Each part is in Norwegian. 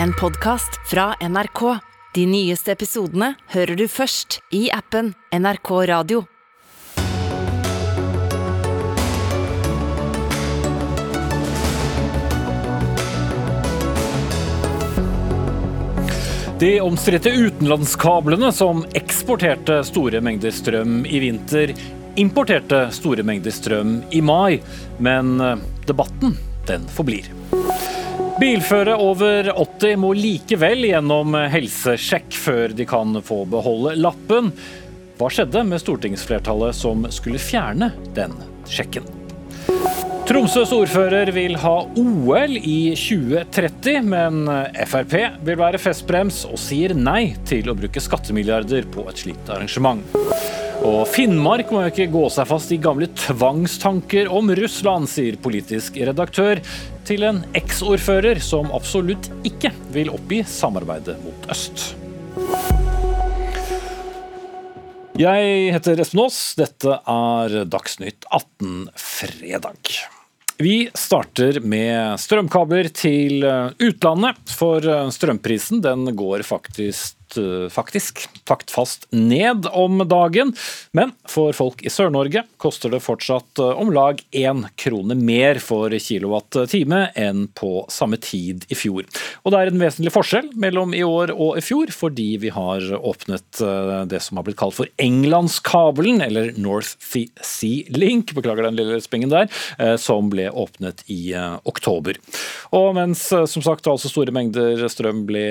En podkast fra NRK. De nyeste episodene hører du først i appen NRK Radio. De omstridte utenlandskablene som eksporterte store mengder strøm i vinter, importerte store mengder strøm i mai, men eh, debatten den forblir. Bilføre over 80 må likevel gjennom helsesjekk før de kan få beholde lappen. Hva skjedde med stortingsflertallet som skulle fjerne den sjekken? Tromsøs ordfører vil ha OL i 2030, men Frp vil være festbrems og sier nei til å bruke skattemilliarder på et slikt arrangement. Og Finnmark må jo ikke gå seg fast i gamle tvangstanker om Russland, sier politisk redaktør til en eksordfører som absolutt ikke vil oppgi samarbeidet mot øst. Jeg heter Espen Aas. Dette er Dagsnytt 18 fredag. Vi starter med strømkabler til utlandet, for strømprisen den går faktisk faktisk taktfast ned om dagen. Men for folk i Sør-Norge koster det fortsatt om lag én krone mer for kilowatt-time enn på samme tid i fjor. Og det er en vesentlig forskjell mellom i år og i fjor, fordi vi har åpnet det som har blitt kalt for Englandskabelen, eller North Sea Link, beklager den lille spingen der, som ble åpnet i oktober. Og mens som sagt altså store mengder strøm ble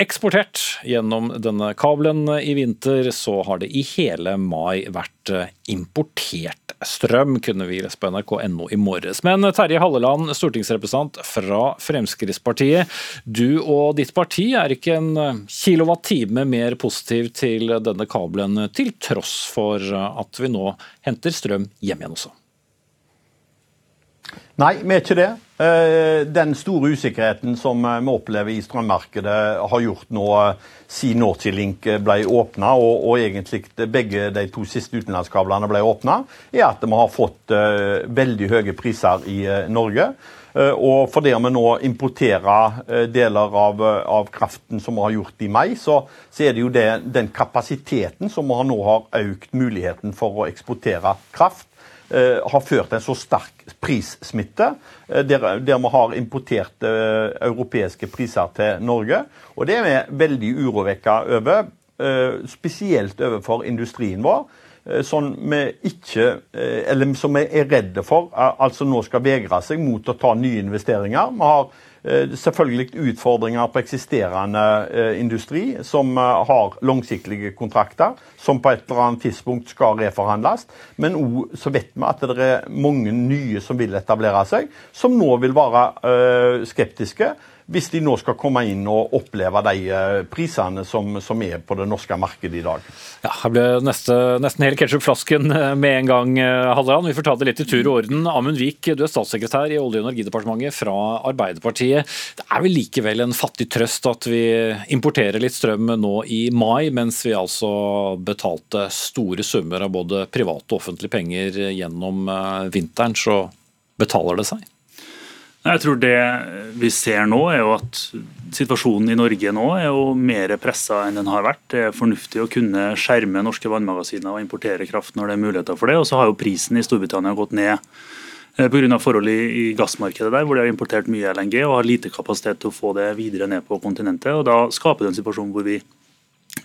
eksportert gjennom denne kabelen i vinter, så har det i hele mai vært importert strøm, kunne vi lese på nrk.no i morges. Men Terje Halleland, stortingsrepresentant fra Fremskrittspartiet. Du og ditt parti er ikke en kilowattime mer positiv til denne kabelen, til tross for at vi nå henter strøm hjem igjen også? Nei, vi er ikke det. Den store usikkerheten som vi opplever i strømmarkedet, har gjort nå siden Northea-Link ble åpna, og, og, egentlig begge de to siste utenlandskablene ble åpna, er at vi har fått veldig høye priser i Norge. Og fordi vi nå importerer deler av, av, kraften som vi har gjort i mai, så, så er det jo det, den kapasiteten som vi nå har økt muligheten for å eksportere kraft har ført en så sterk prissmitte, der, der vi har importert uh, europeiske priser til Norge. Og det er vi veldig urovekka over, spesielt overfor industrien vår. Som vi ikke, eller som vi er redde for altså nå skal vegre seg mot å ta nye investeringer. Vi har selvfølgelig utfordringer på eksisterende industri som har langsiktige kontrakter, som på et eller annet tidspunkt skal reforhandles. Men òg så vet vi at det er mange nye som vil etablere seg, som nå vil være skeptiske hvis de nå skal komme inn og oppleve de prisene som, som er på det norske markedet i dag. Ja, Her ble neste, nesten hele ketsjupflasken med en gang, Halleland. Vi får ta det litt i tur og orden. Amund Vik, du er statssekretær i Olje- og energidepartementet fra Arbeiderpartiet. Det er vel likevel en fattig trøst at vi importerer litt strøm nå i mai, mens vi altså betalte store summer av både private og offentlige penger gjennom vinteren, så betaler det seg? Jeg tror det vi ser nå, er jo at situasjonen i Norge nå er jo mer pressa enn den har vært. Det er fornuftig å kunne skjerme norske vannmagasiner og importere kraft når det er muligheter for det. Og så har jo prisen i Storbritannia gått ned pga. forhold i gassmarkedet der, hvor de har importert mye LNG og har lite kapasitet til å få det videre ned på kontinentet. og Da skaper det en situasjon hvor vi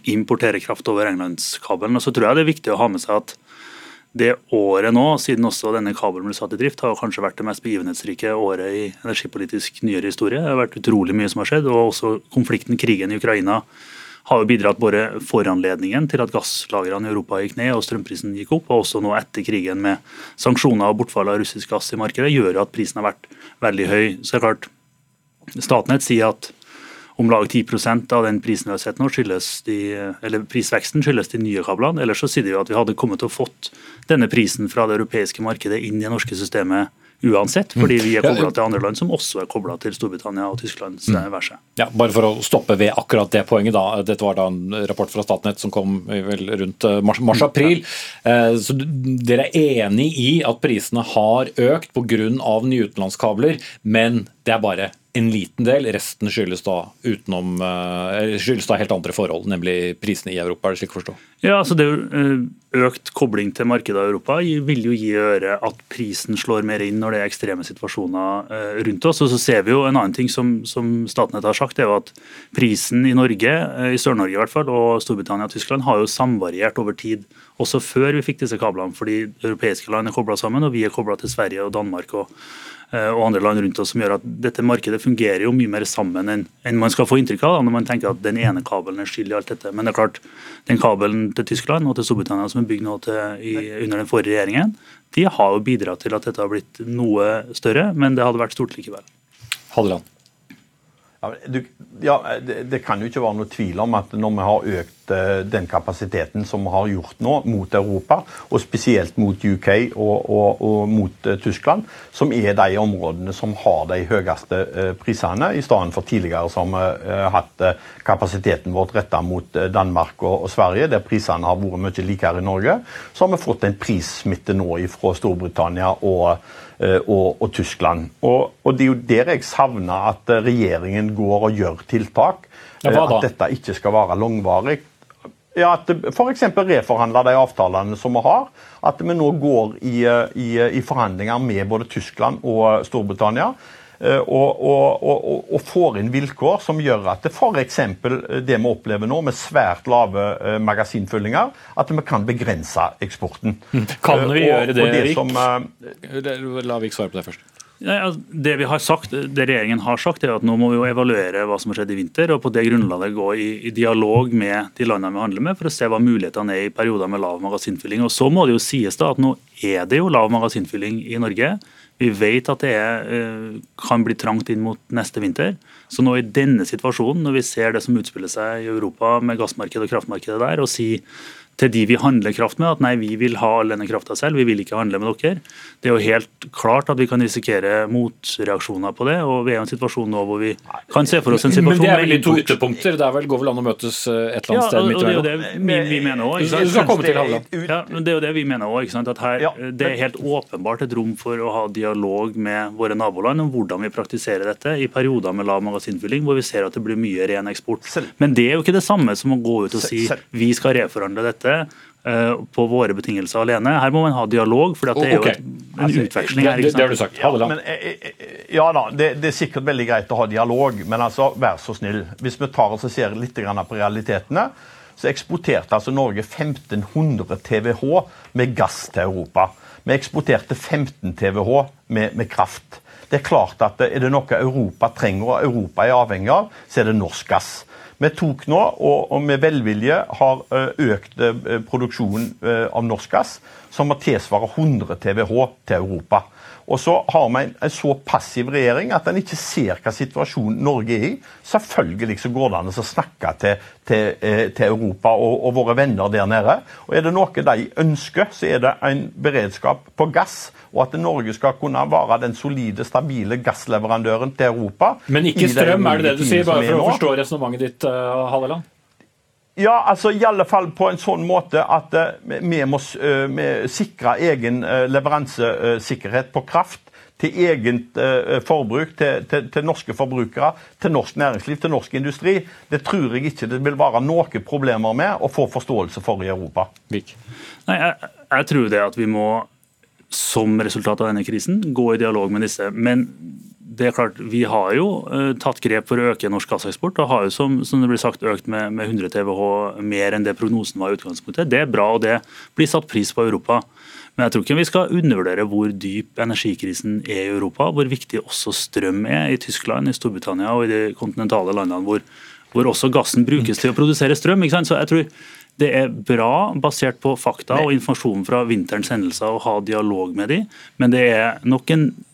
importerer kraft over englandskabelen. Og så tror jeg det er viktig å ha med seg at det året nå, siden også denne kabelen ble satt i drift, har kanskje vært det mest begivenhetsrike året i energipolitisk nyere historie. Det har vært utrolig mye som har skjedd, og også konflikten, krigen i Ukraina, har jo bidratt både foranledningen til at gasslagrene i Europa gikk ned og strømprisen gikk opp, og også nå etter krigen med sanksjoner og bortfall av russisk gass i markedet, gjør at prisen har vært veldig høy. Så det er klart, Statnett sier at om lag 10 av den nå, skyldes de, eller prisveksten skyldes de nye kablene. Ellers så sier de jo at vi hadde kommet til å fått denne prisen fra det europeiske markedet inn i det norske systemet uansett, fordi vi er kobla til andre land som også er kobla til Storbritannia og Tyskland. verset. Ja, bare for å stoppe ved akkurat det poenget. da, Dette var da en rapport fra Statnett som kom vel rundt mars-april. Mars, så Dere er enig i at prisene har økt pga. nye utenlandskabler, men det er bare en liten del. Resten skyldes da, utenom, eh, skyldes da helt andre forhold, nemlig prisene i Europa. er det slik å forstå? Ja, altså det jo Økt kobling til markedet i Europa vil jo gi øre at prisen slår mer inn når det er ekstreme situasjoner rundt oss. Og så ser vi jo En annen ting som, som Statnett har sagt, er jo at prisen i Norge, i Sør-Norge i hvert fall, og Storbritannia og Tyskland har jo samvariert over tid. Også før vi fikk disse kablene, fordi europeiske land er kobla sammen, og vi er kobla til Sverige og Danmark. og Eh, og andre land rundt oss som gjør at dette markedet fungerer jo mye mer sammen enn, man skal få inntrykk av når man tenker at den ene kabelen er skyld i alt dette. Men det er klart, den kabelen til Tyskland og til Storbritannia som er bygd nå til, i, under den forrige regjeringen, de har jo bidratt til at dette har blitt noe større, men det hadde vært stort likevel. Hadeland. Ja, det, kan jo ikke være noe tvil om at når vi har økt uh, den kapasiteten som vi har gjort nå mot Europa, og spesielt mot UK og, og, og mot uh, Tyskland, som er de områdene som har de høyeste uh, prisene, i stedet for tidligere som har hatt kapasiteten vår retta mot Danmark og, og, Sverige, der prisene har vært mye likere i Norge, så har vi fått en prissmitte nå fra Storbritannia og Eh, og, og Tyskland. Og, og, Det er jo der jeg savner at eh, regjeringen går og gjør tiltak. Ja, at dette ikke skal være langvarig. Ja, At f.eks. reforhandle de avtalene som vi har. At vi nå går i, eh, i, i forhandlinger med både Tyskland og Storbritannia Eh, og, og, og, og, får inn vilkår som gjør at f.eks. det vi opplever nå, med svært lave eh, magasinfyllinger, at vi kan begrense eksporten. Kan vi eh, gjøre det, det som, La Vik svare på det først. Altså, det, vi har sagt, det regjeringen har sagt, er at nå må vi jo evaluere hva som har skjedd i vinter, og på det grunnlaget gå i, i dialog med de landene vi handler med, for å se hva mulighetene er i perioder med lav magasinfylling. Og Så må det jo sies da at nå er det jo lav magasinfylling i Norge. Vi vet at det er, eh, kan bli trangt inn mot neste vinter. Så nå i denne situasjonen, når vi ser det som utspiller seg i Europa med gassmarkedet og kraftmarkedet der, og si til de vi handler kraft med, at nei, vi vil ha all denne krafta selv, vi vil ikke handle med dere. Det er jo helt klart at vi kan risikere motreaksjoner på det. og Vi er i en situasjon nå hvor vi kan se for oss en situasjon Men det er vel to ytterpunkter? Det er vel, går vel an å møtes eh, et eller annet ja, sted midt imellom? Det er jo det vi, vi mener òg. Ja, men det er jo det vi mener òg. Det er helt åpenbart et rom for å ha dialog med våre naboland om hvordan vi praktiserer dette i perioder med lav magasinfylling, hvor vi ser at det blir mye ren eksport. Men det er jo ikke det samme som å gå ut og si vi skal reforhandle dette dette eh, på våre betingelser alene. Her må man ha dialog, for det er jo okay. en altså, utveksling her. Det, det, har du sagt. Ja, men, eh, eh, ja da, det, det, er sikkert veldig greit å ha dialog, men altså, vær så snill. Hvis vi tar oss og ser litt på realitetene, så eksporterte altså Norge 1500 TWh med gass til Europa. Vi eksporterte 15 TWh med, med kraft. Det er klart at Er det noe Europa trenger og Europa er avhengig av, så er det norsk gass. Vi tok nå, og, med velvilje har eh, økt eh, produksjonen eh, av norsk gass, som tilsvarer tilsvare 100 TWh til Europa. Og så har vi en, en, så passiv regjering at en ikke ser hva situasjonen Norge er i. Selvfølgelig så går det an å snakke til, til, til Europa og, og, våre venner der nede. Og er det noe de ønsker, så er det en beredskap på gass og at Norge skal kunne være den solide, stabile gassleverandøren til Europa. Men ikke strøm, er det det du sier, bare for å forstå resonnementet ditt, uh, Halleland? Ja, altså i alle fall på en sånn måte at uh, vi må uh, sikre egen uh, leveransesikkerhet på kraft til eget forbruk, til, til, til, norske forbrukere, til norsk næringsliv, til norsk industri. Det tror jeg ikke det vil være noen problemer med å få forståelse for i Europa. Vik. Nei, jeg, jeg tror det at vi må som resultat av denne krisen, gå i dialog med disse. Men det er klart, vi har jo uh, tatt grep for å øke norsk gasseksport. og har jo som, som det blir sagt økt med, med 100 TWh mer enn det prognosen var i utgangspunktet. Det er bra, og det blir satt pris på Europa. Men jeg tror ikke vi skal undervurdere hvor dyp energikrisen er i Europa. Hvor viktig også strøm er i Tyskland, i Storbritannia og i de kontinentale landene hvor, hvor også gassen brukes til å produsere strøm. Så jeg tror det er bra, basert på fakta og informasjon fra vinterens hendelser, å ha dialog med de, men det er nok en Eh,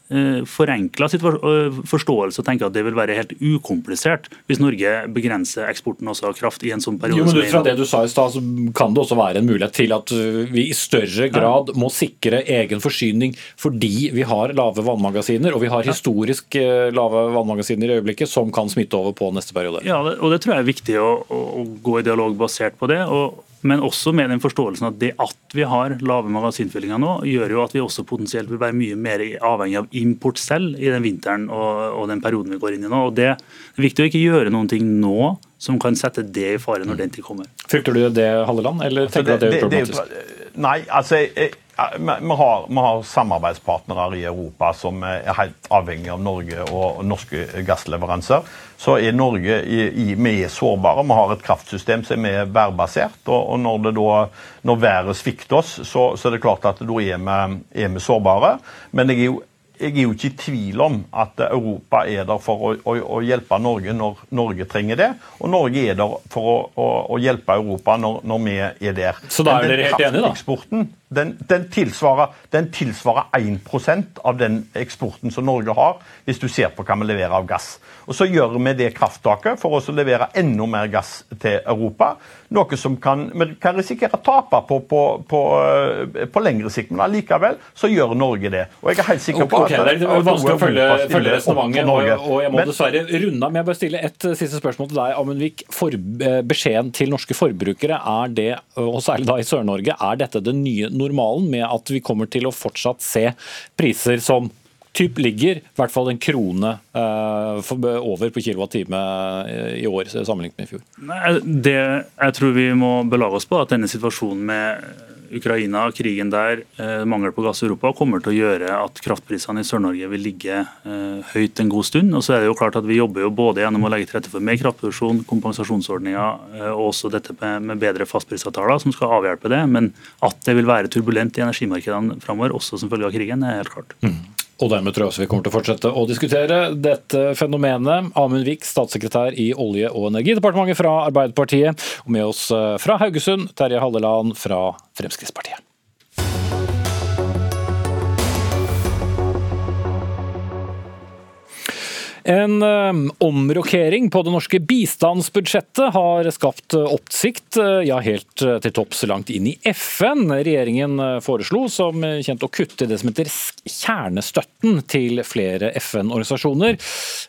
forenkla eh, forståelse og tenke at det vil være helt ukomplisert hvis Norge begrenser eksporten også av kraft i en sånn periode. Jo, men ut fra det du sa i stad, så kan det også være en mulighet til at eh, vi i større grad må sikre egen forsyning fordi vi har lave vannmagasiner, og vi har historisk lave vannmagasiner i øyeblikket som kan smitte over på neste periode. Ja, og det tror jeg er viktig å, å gå i dialog basert på det. og men også med den forståelsen at det at vi har lave magasinfyllinger nå, gjør jo at vi også potensielt vil være mye mer avhengig av import selv i den vinteren og, og den perioden vi går inn i nå. Og Det er viktig å ikke gjøre noen ting nå som kan sette det i fare når den tid kommer. Frykter du det, Halleland, eller tenker du at det er problematisk? Nei, altså jeg, vi har, vi har, samarbeidspartnere i Europa som er helt avhengig av Norge og norske gassleveranser. Så er Norge i, i, vi er sårbare. Vi har et kraftsystem som er værbasert. Og, og når, da, når, været svikter oss, så, så, er det klart at da er vi, er vi sårbare. Men jeg er jo jeg er jo ikke i tvil om at Europa er der for å, å, å, hjelpe Norge når Norge trenger det. Og Norge er der for å, å hjelpe Europa når, når, vi er der. Så da er dere helt enige, da? Den, den, tilsvarer, den tilsvarer 1% av den eksporten som Norge har, hvis du ser på hva vi leverer av gass. Og Så gjør vi det krafttaket for å levere enda mer gass til Europa. Noe som kan, vi kan risikere å tape på, på, på, eh, på, lengre sikt. Men allikevel så gjør Norge det. Og jeg er helt sikker på okay, at Det er vanskelig å følge, følge resonnementet, og, og, jeg må men, dessverre runde av. Men jeg bare stille et siste spørsmål til deg, Amundvik. For, eh, beskjeden til norske forbrukere, er det, og særlig da i Sør-Norge, er dette den nye normalen med at vi kommer til å fortsatt se priser som typ ligger i hvert fall en krone uh, over på kilowattime eh, i år sammenlignet med i fjor? Nei, det jeg tror vi må belage oss på, at denne situasjonen med Ukraina, krigen der, eh, mangel på gass i Europa, kommer til å gjøre at kraftprisene i Sør-Norge vil ligge eh, høyt en god stund. Og så er det jo klart at Vi jobber jo både gjennom å legge til rette for mer kraftproduksjon, kompensasjonsordninger eh, og også dette med, bedre fastprisavtaler som skal avhjelpe det. Men at det vil være turbulent i energimarkedene framover, også som følge av krigen, er helt klart. Mm. Og dermed tror jeg også vi kommer til å fortsette å diskutere dette fenomenet. Amund Vik, statssekretær i Olje- og energidepartementet fra Arbeiderpartiet. Og med oss eh, fra Haugesund, Terje Halleland fra Fremskrittspartiet. En um, omrokering på det norske bistandsbudsjettet har skapt uh, oppsikt, uh, ja helt til topps langt inn i FN. Regjeringen foreslo som kjent å kutte det som heter kjernestøtten til flere FN-organisasjoner.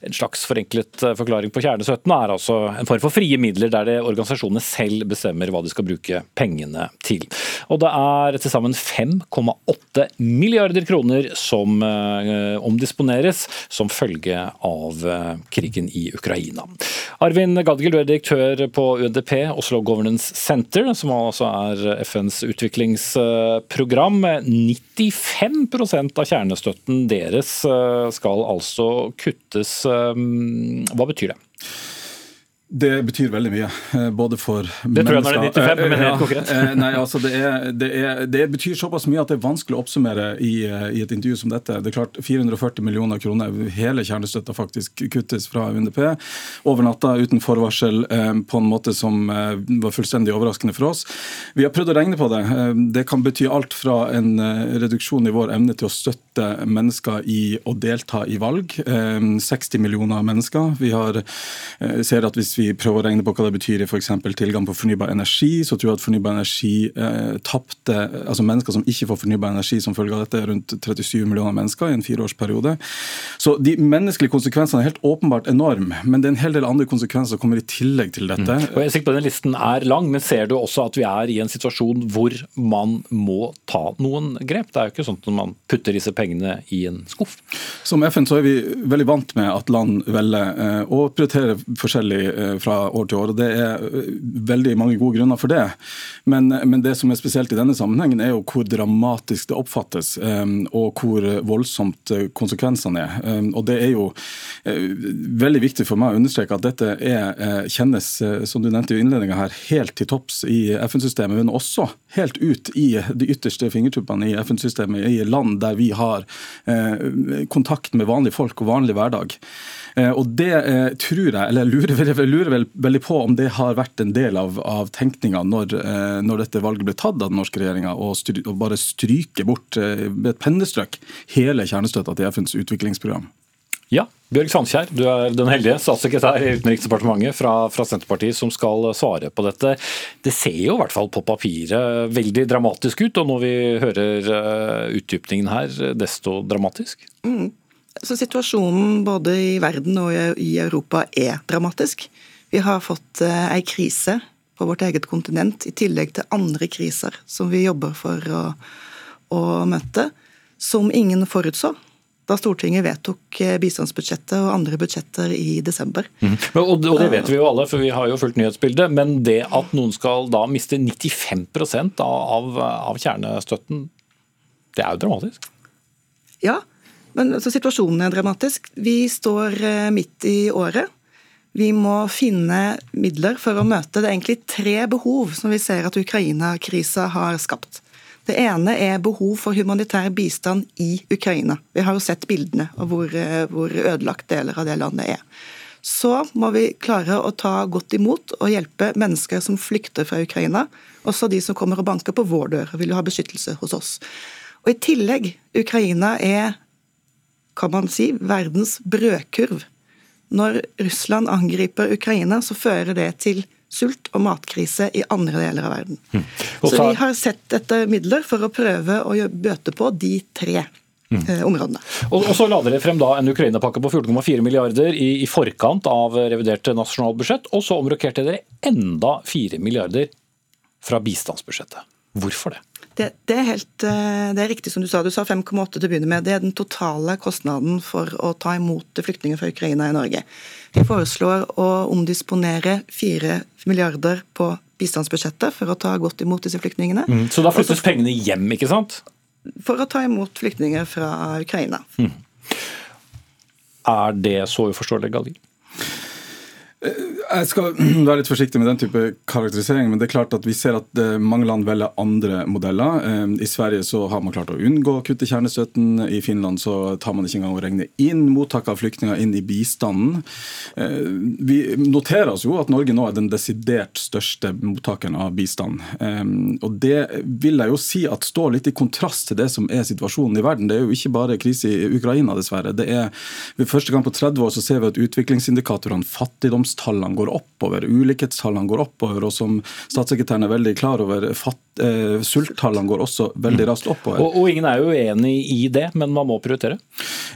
En slags forenklet forklaring på kjernestøtten er altså en form for frie midler der det organisasjonene selv bestemmer hva de skal bruke pengene til. Og det er til sammen 5,8 milliarder kroner som omdisponeres som følge av av eh, krigen i Ukraina. Arvin Gadgil, du er direktør på UNDP, Oslo Governance Center, som altså er FNs utviklingsprogram. 95% av kjernestøtten deres eh, skal altså kuttes. Eh, hva betyr det? Det betyr veldig mye. Eh, både for mennesker Det tror jeg når det er 95, men helt konkret. Eh, nei, altså det, er, det, er, det, betyr såpass mye at det er vanskelig å oppsummere i, eh, i, et intervju som dette. Det er klart 440 millioner kroner, hele kjernestøtta faktisk kuttes fra UNDP over natta uten forvarsel på en måte som var fullstendig overraskende for oss. Vi har prøvd å regne på det. Det kan bety alt fra en reduksjon i vår evne til å støtte mennesker i å delta i valg. 60 millioner mennesker. Vi har, ser at hvis vi vi prøver å regne på hva det betyr i f.eks. tilgang på fornybar energi, så tror jeg at fornybar energi eh, tapte altså Mennesker som ikke får fornybar energi som følge av dette, er rundt 37 millioner mennesker i en fireårsperiode. Så de menneskelige konsekvensene er helt åpenbart enorme, men det er en hel del andre konsekvenser som kommer i tillegg til dette. Mm. Og jeg er sikker på at den Listen er lang, men ser du også at vi er i en situasjon hvor man må ta noen grep? Det er jo ikke sånn at man putter disse pengene i en skuff. Som FN så er vi veldig vant med at land velger eh, å prioritere forskjellig eh, fra år til år. og Det er øh, veldig mange gode grunner for det. Men, men, det som er spesielt i denne sammenhengen, er jo hvor dramatisk det oppfattes, um, og hvor voldsomt konsekvensene er. Og Det er jo veldig viktig for meg å understreke at dette er, kjennes, som du nevnte i innledninga her, helt til topps i FN-systemet, men også helt ut i de ytterste fingertuppene i FN-systemet, i land der vi har kontakt med vanlige folk og vanlig hverdag. Eh, og det eh, tror jeg, eller lurer, jeg lurer vel, veldig på om det har vært en del av, av tenkninga når, eh, når, dette valget ble tatt av den norske regjeringa, å bare stryke bort med et pennestrøk hele kjernestøtta til FNs utviklingsprogram. Ja, Bjørg Sandkjær, du er den heldige statssekretær i Utenriksdepartementet fra, fra, Senterpartiet som skal svare på dette. Det ser jo i hvert fall på papiret veldig dramatisk ut, og når vi hører utdypningen her, desto dramatisk? Mm. Så situasjonen både i verden og i Europa er dramatisk. Vi har fått ei eh, krise på vårt eget kontinent, i tillegg til andre kriser som vi jobber for å, å møte, som ingen forutså da Stortinget vedtok eh, bistandsbudsjettet og andre budsjetter i desember. Mm. Og, det vet vi jo alle, for vi har jo fulgt nyhetsbildet. Men det at noen skal da miste 95 av, av, av kjernestøtten, det er jo dramatisk? Ja, men altså, situasjonen er dramatisk. Vi står eh, midt i året. Vi må finne midler for å møte det er egentlig tre behov som vi ser at Ukraina-krisa har skapt. Det ene er behov for humanitær bistand i Ukraina. Vi har jo sett bildene av hvor, eh, hvor ødelagt deler av det landet er. Så må vi klare å ta godt imot og hjelpe mennesker som flykter fra Ukraina. Også de som kommer og banker på vår dør og vil ha beskyttelse hos oss. Og I tillegg, Ukraina er kan man si, verdens brødkurv. Når Russland angriper Ukraina, så fører det til sult og matkrise i andre deler av verden. Mm. Så vi har sett etter midler for å prøve å bøte på de tre Mm. områdene. Og, og, Så la dere frem da en Ukraina-pakke på 14,4 milliarder i, i, forkant av revidert nasjonalbudsjett, og så omrokerte dere enda 4 milliarder fra bistandsbudsjettet. Hvorfor det? Det, det, er helt, eh, det, er riktig som du sa. Du sa 5,8 til å begynne med. Det er den totale kostnaden for å ta imot flyktninger fra Ukraina i Norge. Vi foreslår å omdisponere 4 milliarder på bistandsbudsjettet for å ta godt imot disse flyktningene. Mm, så da flyttes Også, pengene hjem, ikke sant? For å ta imot flyktninger fra Ukraina. Mm. Er det så uforståelig, Galli? Jeg skal være litt forsiktig med den type karakterisering, men det er klart at vi ser at eh, mange land velger andre modeller. Eh, I Sverige så har man klart å unngå å kutte kjernestøtten. I Finland så tar man ikke engang å regne inn mottak av flyktninger inn i bistanden. Eh, vi noterer oss jo at Norge nå er den desidert største mottakeren av bistand. Og det vil jeg jo si at står litt i kontrast til det som er situasjonen i verden. Det er jo ikke bare krise i Ukraina, dessverre. Det er ved første gang på 30 år så ser vi at utviklingsindikatorene fattigdoms fattigdomstallene går oppover, ulikhetstallene går oppover, og som statssekretæren er veldig klar over, fatt, eh, sulttallene går også veldig raskt oppover. Og, og, ingen er jo uenig i det, men man må prioritere?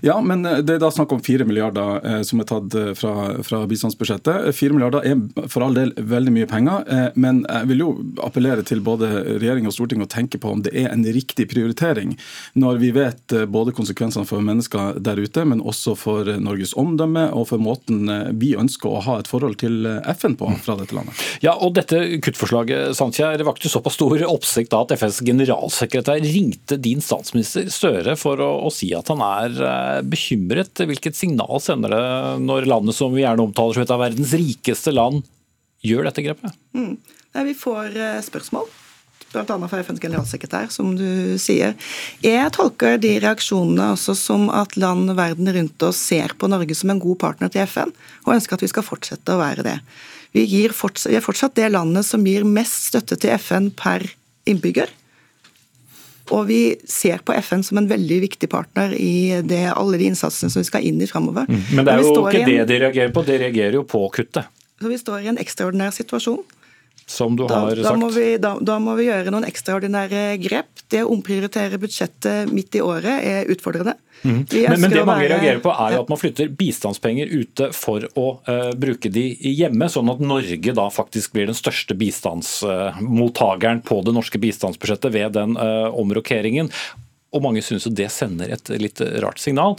Ja, men eh, det er da snakk om fire milliarder eh, som er tatt eh, fra, fra bistandsbudsjettet. Fire milliarder er for all del veldig mye penger, eh, men jeg vil jo appellere til både regjering og storting å tenke på om det er en riktig prioritering, når vi vet eh, både konsekvensene for mennesker der ute, men også for Norges omdømme og for måten vi ønsker å ha et forhold til FN på fra dette landet. Ja, og dette kuttforslaget Sandkjær, vakte såpass stor oppsikt da at FNs generalsekretær ringte din statsminister Støre for å, å, si at han er eh, bekymret. Hvilket signal sender det når landet som vi gjerne omtaler som et av verdens rikeste land, gjør dette grepet? Mm. Nei, vi får spørsmål, spørsmål bl.a. fra FNs generalsekretær, som du sier. Jeg tolker de reaksjonene også som at land verden rundt oss ser på Norge som en god partner til FN, og ønsker at vi skal fortsette å være det. Vi, fortsatt, vi er fortsatt det landet som gir mest støtte til FN per innbygger. Og vi ser på FN som en veldig viktig partner i det, alle de innsatsene som vi skal inn i framover. Mm. Men det er jo ikke det de reagerer på, de reagerer jo på kuttet. Så Vi står i en ekstraordinær situasjon. Som du har da, da Må vi, da, da, må vi gjøre noen ekstraordinære grep. Det å omprioritere budsjettet midt i året er utfordrende. Mm. Men, men, det mange være... reagerer på er jo at man flytter bistandspenger ute for å uh, bruke de hjemme, sånn at Norge da faktisk blir den største bistandsmottakeren uh, på det norske bistandsbudsjettet ved den uh, omrokeringen. Og mange syns det sender et litt rart signal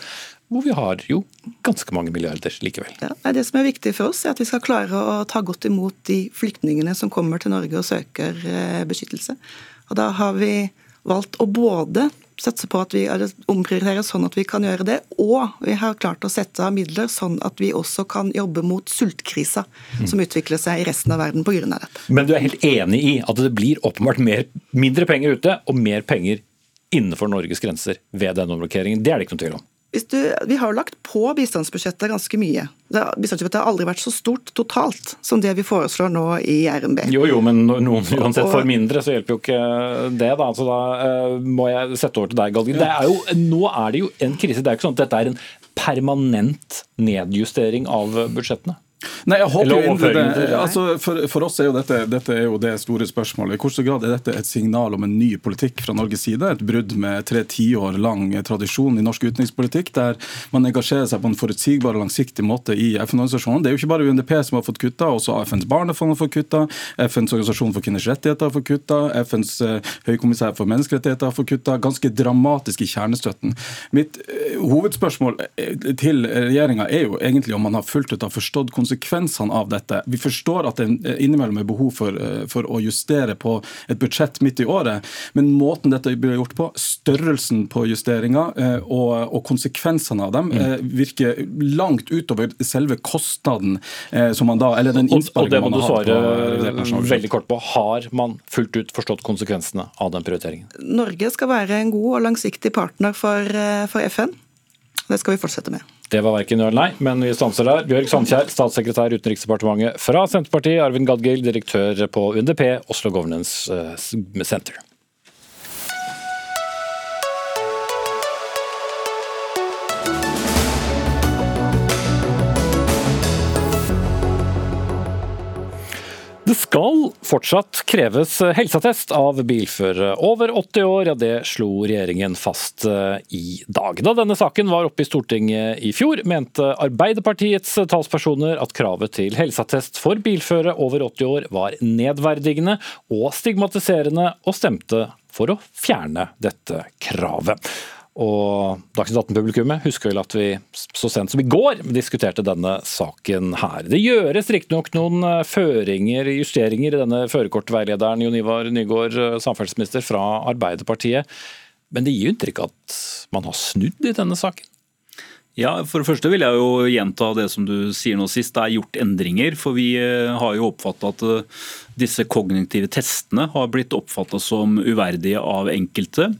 hvor vi har jo ganske mange milliarder likevel. Ja, det som er viktig for oss, er at vi skal klare å ta godt imot de flyktningene som kommer til Norge og søker beskyttelse. Og Da har vi valgt å både satse på at vi omprioriterer sånn at vi kan gjøre det. Og vi har klart å sette av midler sånn at vi også kan jobbe mot sultkrisa mm. som utvikler seg i resten av verden pga. dette. Men du er helt enig i at det blir åpenbart mer, mindre penger ute og mer penger innenfor Norges grenser ved denne omrokeringen? Det er det ikke noe tvil om? Du, vi har jo lagt på bistandsbudsjettet ganske mye. Bistandsbudsjettet har aldri vært så stort totalt som det vi foreslår nå i RNB. Jo, jo, men noen uansett får mindre, så hjelper jo ikke det. Da Så da uh, må jeg sette over til deg, Galgen. nå er det jo en krise. Det er jo ikke sånn at dette er en permanent nedjustering av budsjettene? Nei, jeg håper jo det. Altså, for, for, oss er jo dette, dette er jo det store spørsmålet. I hvilken grad er dette et signal om en ny politikk fra Norges side? Et brudd med tre tiår lang tradisjon i norsk utenrikspolitikk, der man engasjerer seg på en forutsigbar og langsiktig måte i FN-organisasjonen. Det er jo ikke bare UNDP som har fått kutta, også FNs barnefond har fått kutta, FNs organisasjon for kvinners rettigheter har fått kutta, FNs uh, høykommissær for menneskerettigheter har fått kutta. Ganske dramatisk i kjernestøtten. Mitt uh, hovedspørsmål eh, til regjeringa er jo egentlig om man har fullt ut har forstått konsekvensene konsekvensene av dette. Vi forstår at det innimellom er behov for, eh, for, å justere på et budsjett midt i året, men måten dette blir gjort på, størrelsen på justeringer eh, og, og konsekvensene av dem, mm. virker langt utover selve kostnaden som man da, eller den innsparingen man har. Og det må du svare veldig kort på. Har man fullt ut forstått konsekvensene av den prioriteringen? Norge skal være en god og langsiktig partner for, for FN. Det skal vi fortsette med. Det var verken ja eller nei, men vi stanser der. Bjørg Sandkjær, statssekretær Utenriksdepartementet fra Senterpartiet. Arvin Gadgil, direktør på UNDP, Oslo Governance eh, Center. Det skal fortsatt kreves helseattest av bilførere over 80 år, ja det slo regjeringen fast eh, i dag. Da denne saken var oppe i Stortinget i fjor, mente Arbeiderpartiets talspersoner at kravet til helseattest for bilførere over 80 år var nedverdigende og stigmatiserende, og stemte for å fjerne dette kravet. Og Dagsnytt 18-publikummet husker vel at vi så sent som i går diskuterte denne saken her. Det gjøres riktignok noen eh, føringer, justeringer i denne førerkortveilederen, Jon Ivar Nygaard, eh, samferdselsminister fra Arbeiderpartiet. Men det gir jo inntrykk av at man har snudd i denne saken? Ja, For det første vil jeg jo gjenta det som du sier nå sist. Det er gjort endringer. For vi eh, har jo oppfatta at disse kognitive testene har blitt oppfatta som uverdige av enkelte.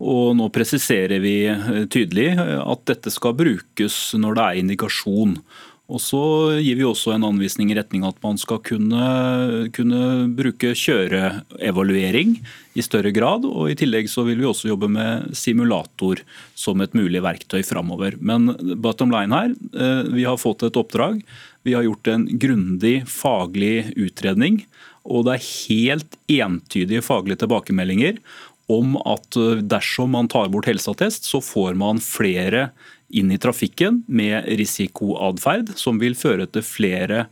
Og nå presiserer vi eh, tydelig eh, at dette skal brukes når det er indikasjon. Og Så gir vi også en anvisning i retning at man skal kunne, kunne bruke kjøreevaluering i større grad. og I tillegg så vil vi også jobbe med simulator som et mulig verktøy framover. Men bottom line her, eh, vi har fått et oppdrag. Vi har gjort en grundig faglig utredning. Og det er helt entydige faglige tilbakemeldinger om at eh, dersom man tar bort helseattest, så får man flere inn i trafikken med risikoatferd, som vil føre til flere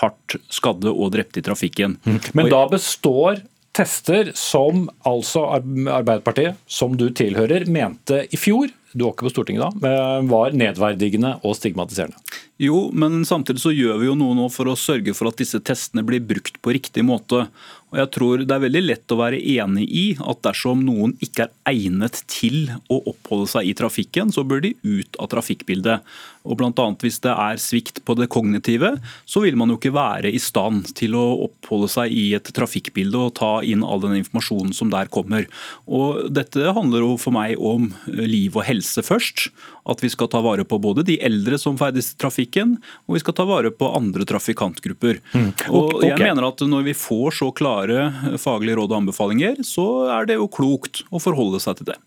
hardt skadde og drepte i trafikken. Mm. Men da består tester som altså Arbeiderpartiet, som du tilhører, mente i fjor du var ikke på Stortinget da, var nedverdigende og stigmatiserende. Jo, men samtidig så gjør vi jo noe nå for å sørge for at disse testene blir brukt på riktig måte. Og jeg tror Det er veldig lett å være enig i at dersom noen ikke er egnet til å oppholde seg i trafikken, så bør de ut av trafikkbildet. Og blant annet Hvis det er svikt på det kognitive, så vil man jo ikke være i stand til å oppholde seg i et trafikkbilde og ta inn all den informasjonen som der kommer. Og Dette handler jo for meg om liv og helse først. At vi skal ta vare på både de eldre som ferdes i trafikken, og vi skal ta vare på andre trafikantgrupper. Mm. Og jeg mener at Når vi får så klare faglige råd og anbefalinger, så er det jo klokt å forholde seg til det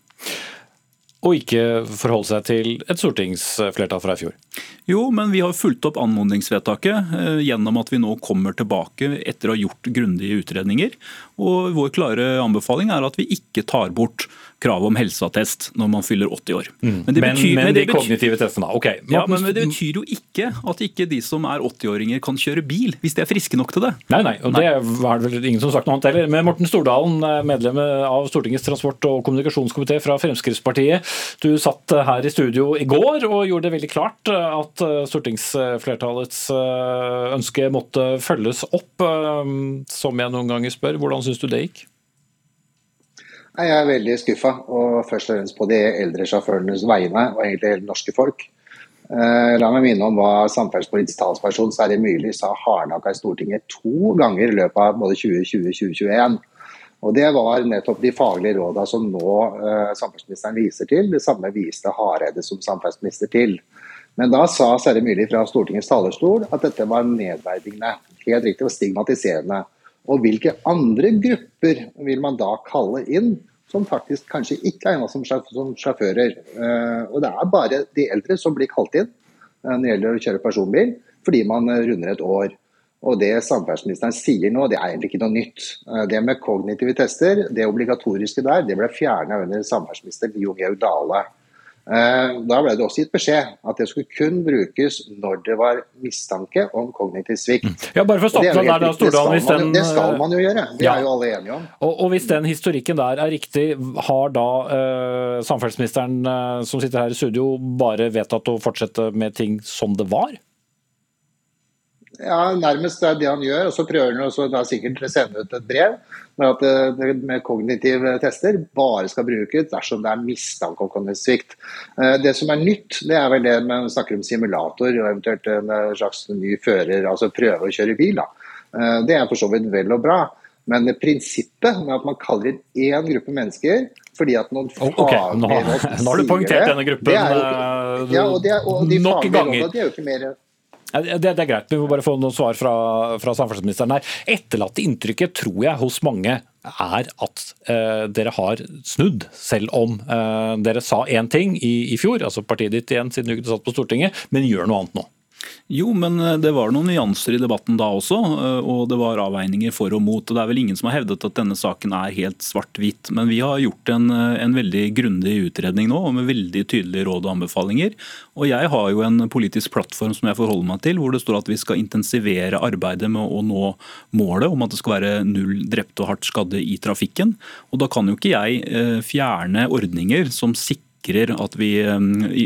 og ikke forholde seg til et stortingsflertall fra i fjor? Jo, men vi har fulgt opp anmodningsvedtaket eh, gjennom at vi nå kommer tilbake etter å ha gjort grundige utredninger. Og Vår klare anbefaling er at vi ikke tar bort kravet om helseattest når man fyller 80 år. Mm. Men, det betyr, men, men, de kognitive testene, ok. Ja, men Det betyr jo ikke at ikke de som er 80-åringer kan kjøre bil, hvis de er friske nok til det. Nei, nei, og nei. det var vel ingen som sagt noe annet heller. Men Morten Stordalen, eh, medlem av Stortingets transport- og kommunikasjonskomité fra Fremskrittspartiet. Du satt her i studio i går og gjorde det veldig klart at eh, stortingsflertallets eh, ønske måtte følges opp. Som jeg noen ganger spør, hvordan syns du det gikk? Jeg er veldig skuffa, og først og fremst på de eldre sjåførenes vegne, og egentlig hele norske folk. Eh, la meg minne om hva samferdselspolitisk talsperson Sverre Myrli sa hardnakka i Stortinget to ganger i løpet av både 2020 og 2021. Og Det var nettopp de faglige rådene som nå eh, samferdselsministeren viser til. Det samme viste Hareide som samferdselsminister til. Men da sa Sverre Myrli fra Stortingets talerstol at dette var nedverdigende. Helt riktig, og stigmatiserende. Og hvilke andre grupper vil man da kalle inn som faktisk kanskje ikke er egnet som sjåfører? Eh, og det er bare de eldre som blir kalt inn eh, når det gjelder å kjøre personbil. fordi man runder et år. Og Det samferdselsministeren sier nå, det er egentlig ikke noe nytt. Det med kognitive tester, det obligatoriske der, det ble fjerna under samferdselsminister Jon Georg Dale. Eh, da ble det også gitt beskjed at det skulle kun brukes når det var mistanke om kognitiv svikt. Mm. Ja, bare for å stoppe der, da, Stordalen, det, skal man, det skal man jo gjøre, det ja. er jo alle enige om. Og, og, Hvis den historikken der er riktig, har da eh, samferdselsministeren eh, som sitter her i studio bare vedtatt å fortsette med ting som det var? Ja, nærmest det er det han gjør. Og så prøver han også da sikkert å sende ut et brev med at eh, med kognitive tester bare skal brukes dersom det er mistanke om kognitivsvikt. Eh, det som er nytt, det er vel det man snakker om simulator og eventuelt en eh, slags ny fører, altså prøve å kjøre bil. Da. Det er for så vidt vel og bra. Men prinsippet med at man kaller inn én gruppe mennesker fordi at noen faglige okay, nå, nå har du poengtert denne gruppen jo, ja, og, de, og de nok ganger. de er jo ikke mer det, det, er greit, vi får bare få noen svar fra, fra samferdselsministeren her. Etterlatte inntrykket tror jeg hos mange er at eh, dere har snudd, selv om eh, dere sa én ting i, i, fjor, altså partiet ditt igjen siden du ikke satt på Stortinget, men gjør noe annet nå. Jo, men eh, det var noen nyanser i debatten da også, eh, og det var avveininger for og mot. og Det er vel ingen som har hevdet at denne saken er helt svart-hvitt. Men vi har gjort en, eh, en veldig grundig utredning nå, med veldig tydelige råd og anbefalinger. Og jeg har jo en politisk plattform som jeg forholder meg til, hvor det står at vi skal intensivere arbeidet med å nå målet om at det skal være null drepte og hardt skadde i trafikken. Og da kan jo ikke jeg fjerne ordninger som sikrer sikrer at vi,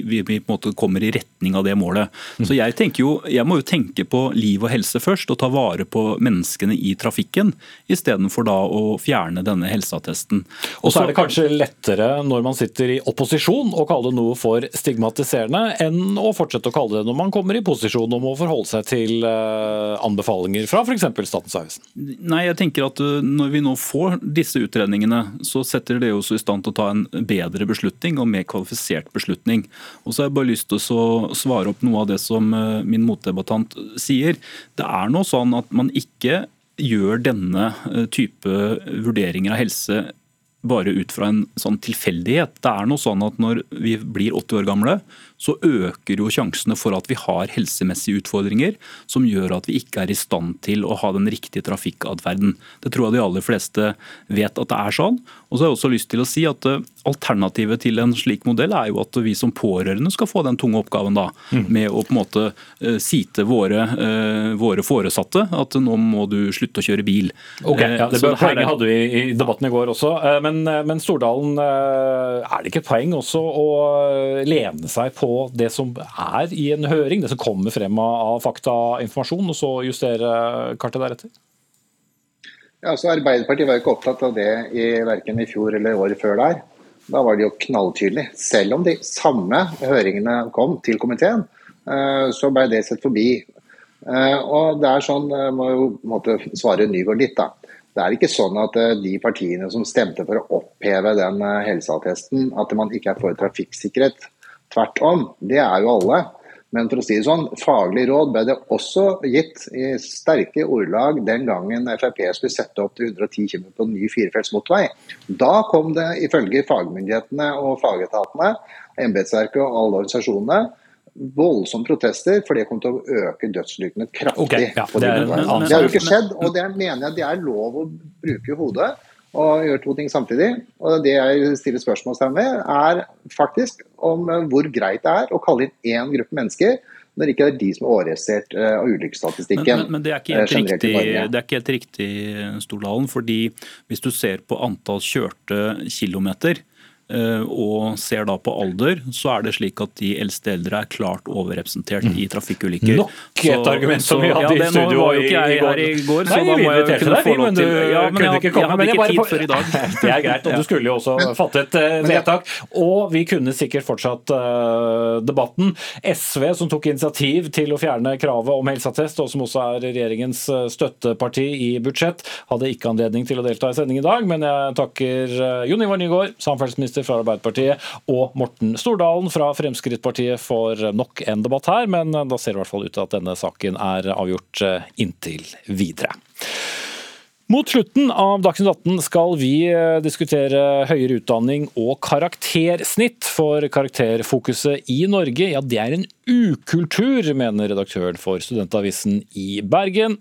vi, vi, på en måte kommer i retning av det målet. Mm. Så jeg, jo, jeg må jo tenke på liv og helse først, og ta vare på menneskene i trafikken, istedenfor da å fjerne denne helseattesten. Og så er det kanskje lettere når man sitter i opposisjon å kalle noe for stigmatiserende, enn å fortsette å kalle det når man kommer i posisjon om å forholde seg til eh, anbefalinger fra f.eks. Statens vegvesen? Nei, jeg tenker at eh, når vi nå får disse utredningene, så setter det oss i stand til å ta en bedre beslutning og mer kvalifisert beslutning. Og så har jeg bare lyst til å svare opp noe av det som eh, min motdebattant sier. Det er nå sånn at man ikke gjør denne eh, type vurderinger av helse bare ut fra en sånn tilfeldighet. Det er noe sånn at Når vi blir 80 år gamle, så øker jo sjansene for at vi har helsemessige utfordringer som gjør at vi ikke er i stand til å ha den riktige trafikkatferden. Det tror jeg de aller fleste vet at det er sånn. Og så har jeg også lyst til å si at eh, Alternativet til en slik modell er jo at vi som pårørende skal få den tunge oppgaven da, mm. med å på en måte uh, si til våre, uh, våre, foresatte at nå må du slutte å kjøre bil. Ok, ja, Det uh, poenget hadde vi i debatten i går også. Men, men Stordalen, er det ikke et poeng også å lene seg på det som er i en høring, det som kommer frem av faktainformasjon, og så justere kartet deretter? Ja, så Arbeiderpartiet var jo ikke opptatt av det i verken i fjor eller året før der. Da var det jo knalltydelig. Selv om de samme høringene kom til komiteen, eh, så ble det sett forbi. Eh, og det er sånn, jeg må jo måtte svare Nygaard litt, da. Det er ikke sånn at eh, de partiene som stemte for å oppheve den helseattesten, at man ikke er for trafikksikkerhet. Tvert om, det er jo alle. Men for å si det sånn, faglig råd ble det også gitt i sterke ordelag den gangen Frp skulle sette opp til 110 km på ny firefelts motorvei. Da kom det ifølge fagmyndighetene og fagetatene, embetsverket og alle organisasjonene voldsomme protester, for det kom til å øke dødsulykkene kraftig. Okay, ja, det, er, det, har jo ikke skjedd, og det mener jeg det er lov å bruke hodet og gjør to ting samtidig. Og Det jeg stiller spørsmålstegn ved, er faktisk om eh, hvor greit det er å kalle inn én gruppe mennesker når ikke det er de som er overregistrert eh, av ulykkesstatistikken. Men, men, men, det, er ikke helt eh, riktig, det er ikke helt riktig, Stordalen. fordi hvis du ser på antall kjørte kilometer, og ser da på alder, så er det slik at de eldste eldre er klart overrepresentert i trafikkulykker. Nok et argument som vi hadde ja, i studio ikke jeg her i går, så da må jeg jo kunne få lov til ja, men jeg, jeg, hadde ikke tid før i dag. Det er greit, og du skulle jo også fattet et vedtak. Og vi kunne sikkert fortsatt uh, debatten. SV, som tok initiativ til å fjerne kravet om helseattest, og som også er regjeringens støtteparti i budsjett, hadde ikke anledning til å delta i sending i dag, men jeg takker Jon Ivar Nygaard, samferdselsminister fra Arbeiderpartiet, og Morten Stordalen fra Fremskrittspartiet for nok en debatt her, men da ser det i hvert fall ut til at denne saken er avgjort eh, inntil videre. Mot slutten av Dagsnytt 18 skal vi eh, diskutere høyere utdanning og karaktersnitt. For karakterfokuset i Norge, ja det er en ukultur, mener redaktøren for Studentavisen i Bergen.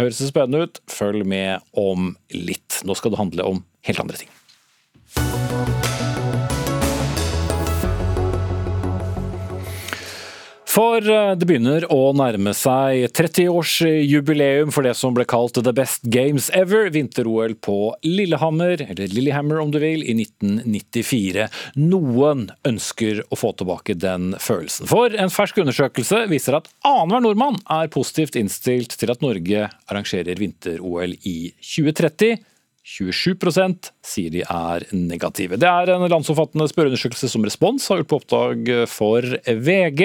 Høres det spennende ut? Følg med om litt. Nå skal det handle om helt andre ting. For eh, det begynner å nærme seg 30-årsjubileum for det som ble kalt The Best Games Ever, vinter-OL på Lillehammer, eller Lillehammer om du vil, i 1994. Noen ønsker å få tilbake den følelsen. For en fersk undersøkelse viser at annenhver nordmann er positivt innstilt til at Norge arrangerer vinter-OL i 2030. 27% sier de er negative. Det er en landsomfattende spørreundersøkelse som Respons har gjort på oppdrag for VG.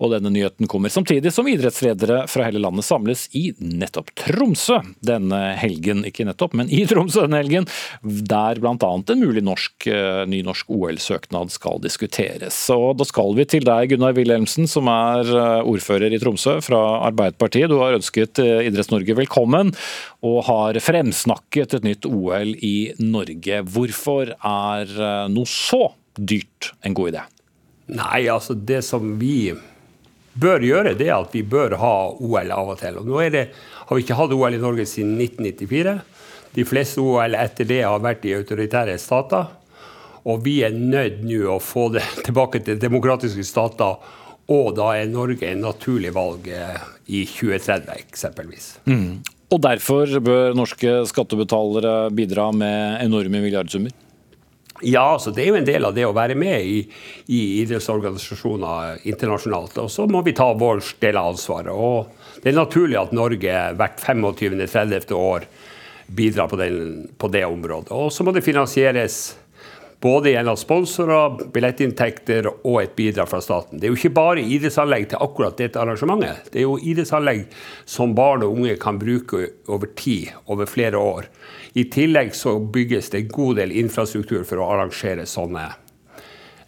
og Denne nyheten kommer samtidig som idrettsledere fra hele landet samles i nettopp Tromsø denne helgen. Ikke nettopp, men i Tromsø denne helgen, der bl.a. en mulig norsk, eh, ny norsk OL-søknad skal diskuteres. Og Da skal vi til deg, Gunnar Wilhelmsen, som er eh, ordfører i Tromsø fra Arbeiderpartiet. Du har ønsket eh, Idretts-Norge velkommen, og har fremsnakket et nytt OL i Norge. Hvorfor er eh, noe så dyrt en god idé? Nei, altså det som vi bør gjøre, det er at vi bør ha OL av og til. Og nå det, har vi ikke hatt OL i Norge siden 1994. De fleste OL etter det har vært i autoritære stater. Og vi er nødt nå å få det tilbake til demokratiske stater. Og da er Norge en naturlig valg eh, i 2030, eksempelvis. Mm. Og derfor bør norske skattebetalere bidra med enorme milliardsummer? Ja, altså det er jo en del av det å være med i, i idrettsorganisasjoner internasjonalt. Og så må vi ta vår del av ansvaret. Og det er naturlig at Norge hvert 25.-30. år bidrar på, den, på det området. Og så må det finansieres både gjennom sponsorer, billettinntekter og et bidrag fra staten. Det er jo ikke bare idrettsanlegg til akkurat dette arrangementet. Det er jo idrettsanlegg som barn og unge kan bruke over tid, over flere år. I tillegg så bygges det en god del infrastruktur for å arrangere sånne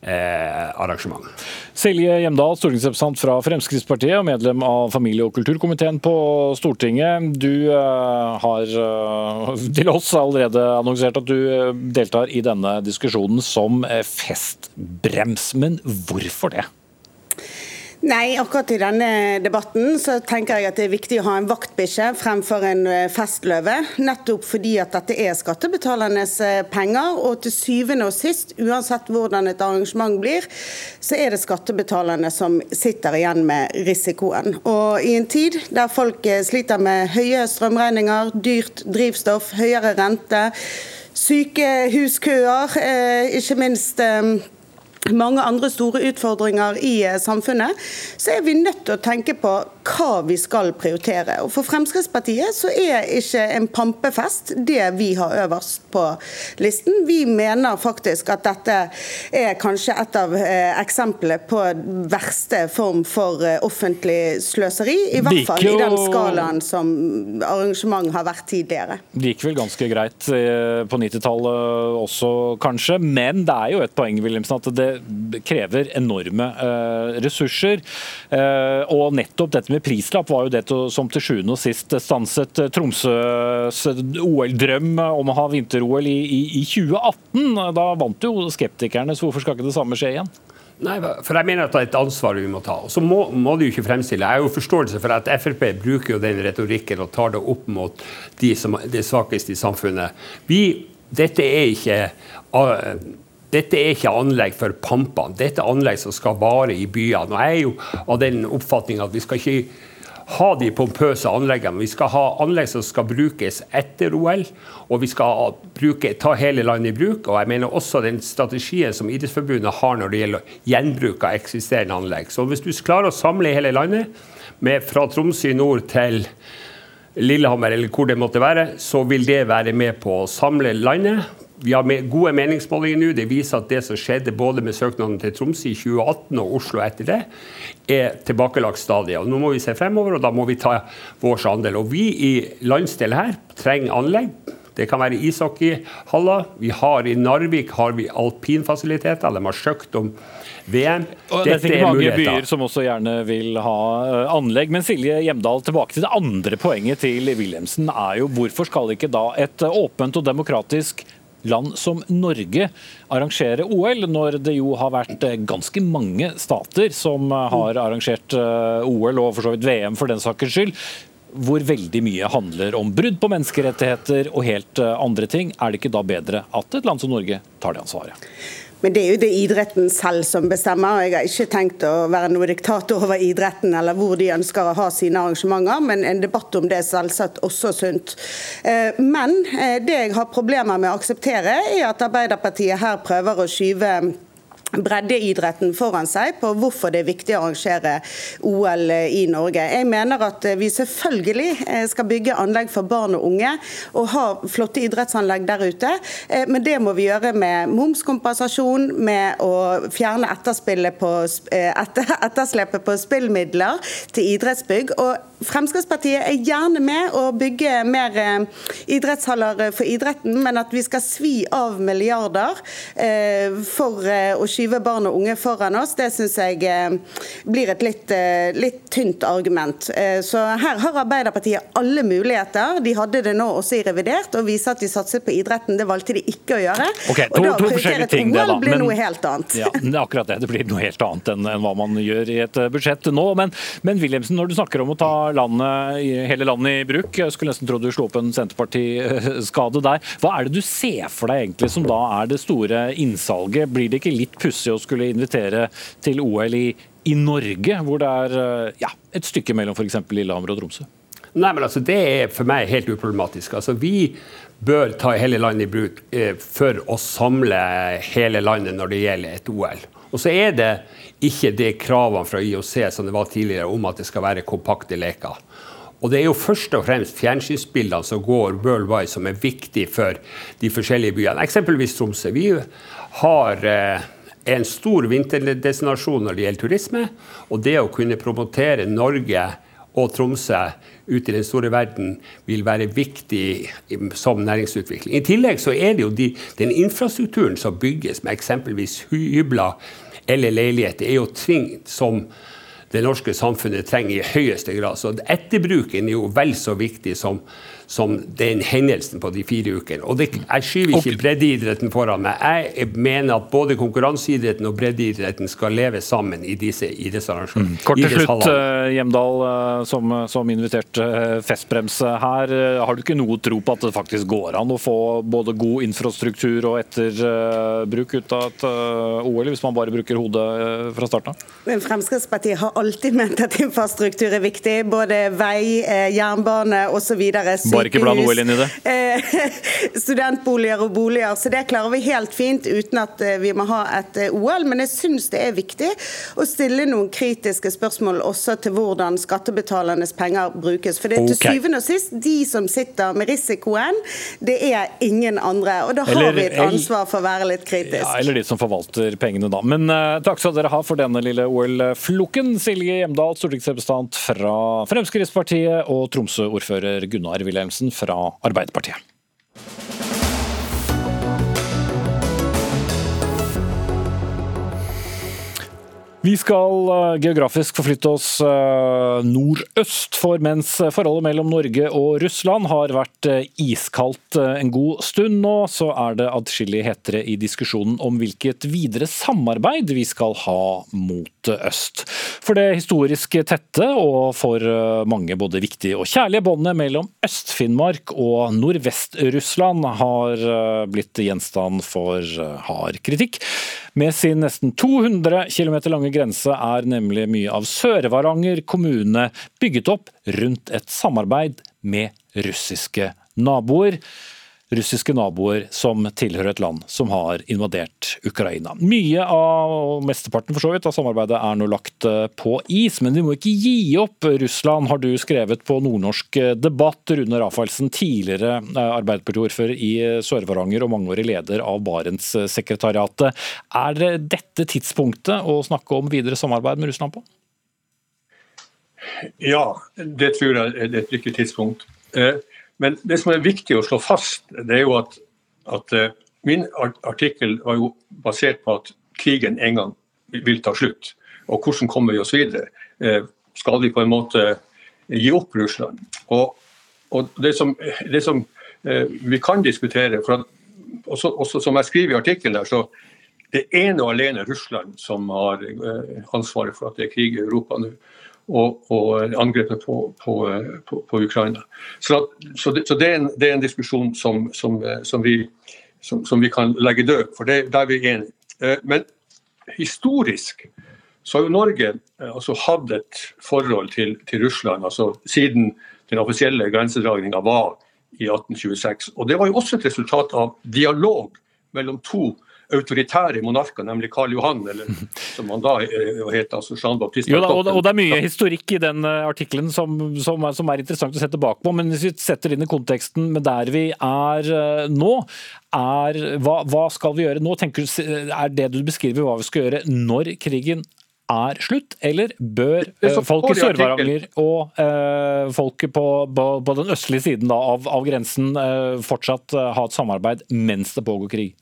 eh, arrangement. Silje Hjemdal, stortingsrepresentant fra Fremskrittspartiet og medlem av familie- og kulturkomiteen på Stortinget. Du uh, har uh, til oss allerede annonsert at du uh, deltar i denne diskusjonen som festbrems. Men hvorfor det? Nei, akkurat i denne debatten så tenker jeg at det er viktig å ha en vaktbikkje fremfor en eh, festløve. Nettopp fordi at dette er skattebetalernes eh, penger. Og til syvende og sist, uansett hvordan et arrangement blir, så er det skattebetalerne som sitter igjen med risikoen. Og i en tid der folk eh, sliter med høye strømregninger, dyrt drivstoff, høyere rente, sykehuskøer, ikke minst mange andre store utfordringer i eh, samfunnet, så er vi nødt til å tenke på hva vi skal prioritere. Og For Fremskrittspartiet så er ikke en pampefest det vi har øverst på listen. Vi mener faktisk at dette er kanskje et av eh, eksemplene på verste form for eh, offentlig sløseri. I hvert fall i den skalaen som arrangement har vært tidligere. Det gikk vel ganske greit på 90-tallet også, kanskje. Men det er jo et poeng Wilhelmsen, at det krever enorme uh, ressurser. Uh, og nettopp dette med prislapp var jo det som til sjuende og sist stanset Tromsøs OL-drøm om å ha vinter-OL i, i, i 2018. Da vant jo skeptikerne, så hvorfor skal ikke det samme skje igjen? Nei, for jeg mener at det er et ansvar vi må ta. Og så må, må jo ikke fremstille. Jeg har jo forståelse for at Frp bruker jo den retorikken og tar det opp mot de som er svakeste i samfunnet. Vi, dette er ikke uh, dette er ikke anlegg for pampene. Dette er anlegg som skal vare i byene. Og Jeg er jo av den oppfatning at vi skal ikke ha de pompøse anleggene. Vi skal ha anlegg som skal brukes etter OL, og vi skal bruke, ta hele landet i bruk. Og jeg mener også den strategien som Idrettsforbundet har når det gjelder gjenbruk av eksisterende anlegg. Så hvis du klarer å samle hele landet, med, fra Tromsø i nord til Lillehammer eller hvor det måtte være, så vil det være med på å samle landet vi har gode meningsmålinger nå. Det viser at det som skjedde både med søknaden til Tromsø i 2018 og Oslo etter det, er tilbakelagt stadig. Og nå må vi se fremover, og da må vi ta vår andel. Og vi i landsdelen her trenger anlegg. Det kan være ishockeyhaller. Vi har I Narvik har vi alpinfasiliteter. De har søkt om VM. Og det er sikkert mange byer som også gjerne vil ha uh, anlegg. Men Silje Hjemdal, tilbake til det andre poenget til Wilhelmsen. er jo Hvorfor skal ikke da et åpent og demokratisk land som Norge arrangere OL, når det jo har vært eh, ganske mange stater som uh, har arrangert uh, OL, og for så vidt VM for den sakens skyld hvor veldig mye handler om brudd på menneskerettigheter og helt andre ting. Er det ikke da bedre at et land som Norge tar det ansvaret? Men det er jo det idretten selv som bestemmer. og Jeg har ikke tenkt å være noe diktator over idretten eller hvor de ønsker å ha sine arrangementer, men en debatt om det er selvsagt også sunt. Eh, men eh, det jeg har problemer med å akseptere, er at Arbeiderpartiet her prøver å skyve breddeidretten foran seg på hvorfor det er viktig å arrangere OL i Norge. Jeg mener at vi selvfølgelig eh, skal bygge anlegg for barn og unge og ha flotte idrettsanlegg der ute, eh, men det må vi gjøre med momskompensasjon, med å fjerne på, eh, etter, etterslepet på spillmidler til idrettsbygg. og Fremskrittspartiet er gjerne med å bygge mer idrettshaller for idretten, men at vi skal svi av milliarder for å skyve barn og unge foran oss, det syns jeg eh, blir et litt, eh, litt, tynt argument. Eh, så her har Arbeiderpartiet alle muligheter. De hadde det nå også i revidert, og vise at de satset på idretten. Det valgte de ikke å gjøre. Okay, to, og da å prioritere et OL blir men, noe helt annet. Ja, det er akkurat det. Det blir noe helt annet enn, enn hva man gjør i et budsjett nå. Men, men Wilhelmsen, når du snakker om å ta landet, hele landet i bruk, jeg skulle nesten tro du slo opp en Senterparti-skade der. Hva er det du ser for deg egentlig som da er det store innsalget? Blir det ikke litt pussig å skulle invitere til OL i, i Norge, hvor det er eh, ja, et stykke mellom f.eks. Lillehammer og Tromsø? Nei, men altså, Det er for meg helt uproblematisk. Altså, Vi bør ta hele landet i bruk eh, for å samle hele landet når det gjelder et OL. Og så er det ikke de kravene fra IOC som det var tidligere om at det skal være kompakte leker. Og Det er jo først og fremst fjernsynsbildene som går worldwide som er viktig for de forskjellige byene. Eksempelvis Tromsø. Vi har eh, en stor vinterdestinasjon når det gjelder turisme. Og det å kunne promotere Norge og Tromsø ut i den store verden vil være viktig som næringsutvikling. I tillegg så er det jo de, den infrastrukturen som bygges med eksempelvis hybler eller leiligheter, er jo ting som det norske samfunnet trenger i høyeste grad. Så etterbruken er jo vel så viktig som som den hendelsen på de fire ukene. Og det, Jeg skyver ikke breddeidretten foran meg. Jeg mener at både konkurranseidretten og breddeidretten skal leve sammen i disse idrettsarrangementene. Mm. Kort til slutt, uh, Hjemdal, uh, som, som invitert uh, festbremse her. Har du ikke noe tro på at det faktisk går an å få både god infrastruktur og etterbruk ut av et OL, hvis man bare bruker hodet fra starten av? Fremskrittspartiet har alltid ment at infrastruktur er viktig. Både vei, jernbane osv bare ikke blande OL inn i det. Studentboliger og boliger. Så det klarer vi helt fint uten at eh, vi må ha et eh, OL. Men jeg syns det er viktig å stille noen kritiske spørsmål også til hvordan skattebetalernes penger brukes. For det er til okay. syvende og sist de som sitter med risikoen, det er ingen andre. Og da har eller, vi et ansvar for å være litt kritisk. Ja, eller de som forvalter pengene, da. Men uh, takk skal dere ha for denne lille OL-floken. Silje Hjemdal, stortingsrepresentant fra Fremskrittspartiet, og Tromsø-ordfører Gunnar Wilhelmsen. Wilhelmsen fra Arbeiderpartiet. Vi skal eh, geografisk forflytte oss eh, nordøst, for mens forholdet mellom Norge og Russland har vært eh, iskaldt en god stund nå, så er det adskillig hetere i diskusjonen om hvilket videre samarbeid vi skal ha mot øst. For det historisk tette og for mange både viktige og kjærlige båndet mellom Øst-Finnmark og Nordvest-Russland har blitt gjenstand for hard kritikk. Med sin nesten 200 km lange grense er nemlig mye av Sør-Varanger kommune bygget opp rundt et samarbeid med russiske naboer russiske naboer som tilhører et land som har invadert Ukraina. Mye av, og mesteparten for så vidt, av samarbeidet er nå lagt eh, på is, men vi må ikke gi opp Russland, har du skrevet på Nordnorsk debatt. Rune Rafaelsen, tidligere eh, Arbeiderpartiordfører i Sør-Varanger og mangeårig leder av Barentssekretariatet. Er dette tidspunktet å snakke om videre samarbeid med Russland på? Ja, det tror jeg er et riktig tidspunkt. Eh, Men det som er viktig å slå fast, det er jo at, at uh, min artikkel var jo basert på at krigen en gang vil ta slutt. Og hvordan kommer vi oss videre? Uh, skal vi på en måte gi opp Russland? Og, og det som, det som uh, vi kan diskutere, for at, også, også, som jeg skriver i artikkelen, så det er ene og alene Russland som har ansvaret for at det er krig i Europa nå og, og angrepet på, på, på, på, Ukraina. Så, så, det, så det, er en, det, er en, diskusjon som, som, som, vi, som vi, kan legge død, for det, der er vi enige. Eh, men historisk så har jo Norge eh, altså, hatt et forhold til, til Russland altså, siden den offisielle grensedragninga var i 1826. Og Det var jo også et resultat av dialog mellom to autoritære monarker, nemlig Karl Johan, eller som han da eh, het, altså Jean Baptiste jo, da, og, og, det er mye historikk i den eh, artikkelen som, som, er, som, er, interessant å sette på, men hvis vi setter inn i konteksten med der vi er eh, nå, er, hva, hva skal vi gjøre nå? Tenker, er det du beskriver hva vi skal gjøre når krigen er slutt, eller bør folk i Sør-Varanger og uh, folket på, på, på, den østlige siden da, av, av, grensen uh, fortsatt eh, ha et samarbeid mens det pågår krig?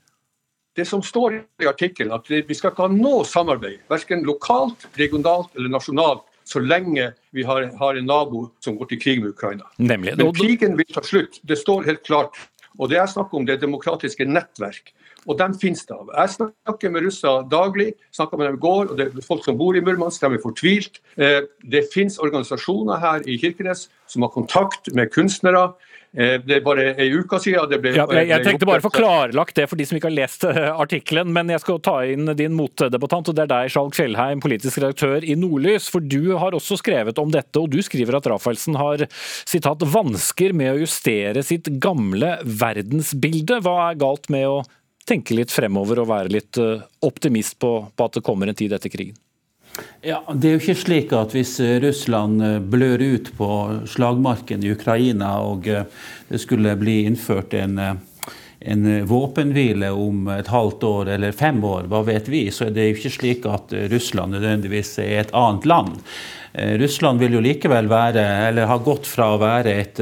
Det som står i artikkelen, at vi skal ikke ha noe samarbeid, verken lokalt, regionalt eller nasjonalt, så lenge vi har, har, en nabo som går til krig med Ukraina. Nemlig. Men krigen vil ta slutt. Det står helt klart. Og det jeg snakker om, det er demokratiske nettverk. Og dem finnes det av. Jeg snakker med russere daglig, snakker med dem i går, og det er folk som bor i Murmansk, de er fortvilt. Eh, det finnes organisasjoner her i Kirkenes som har kontakt med kunstnere. Eh, det er bare ei uke siden det ble, ja, jeg, jeg tenkte bare å få klarlagt det for de som ikke har lest eh, artikkelen. Men jeg skal ta inn din motdebattant, og det er deg, Skjalg Fjellheim, politisk redaktør i Nordlys. For du har også skrevet om dette, og du skriver at Rafaelsen har sitat, vansker med å justere sitt gamle verdensbilde. Hva er galt med å tenke litt fremover og være litt eh, optimist på, på at det kommer en tid etter krigen? Ja, Det er jo ikke slik at hvis eh, Russland eh, blør ut på slagmarken i Ukraina og det skulle bli innført en, en våpenhvile om et halvt år eller fem år, hva vet vi, så er det jo ikke slik at Russland nødvendigvis er et annet land. Russland vil jo likevel være, eller har gått fra å være et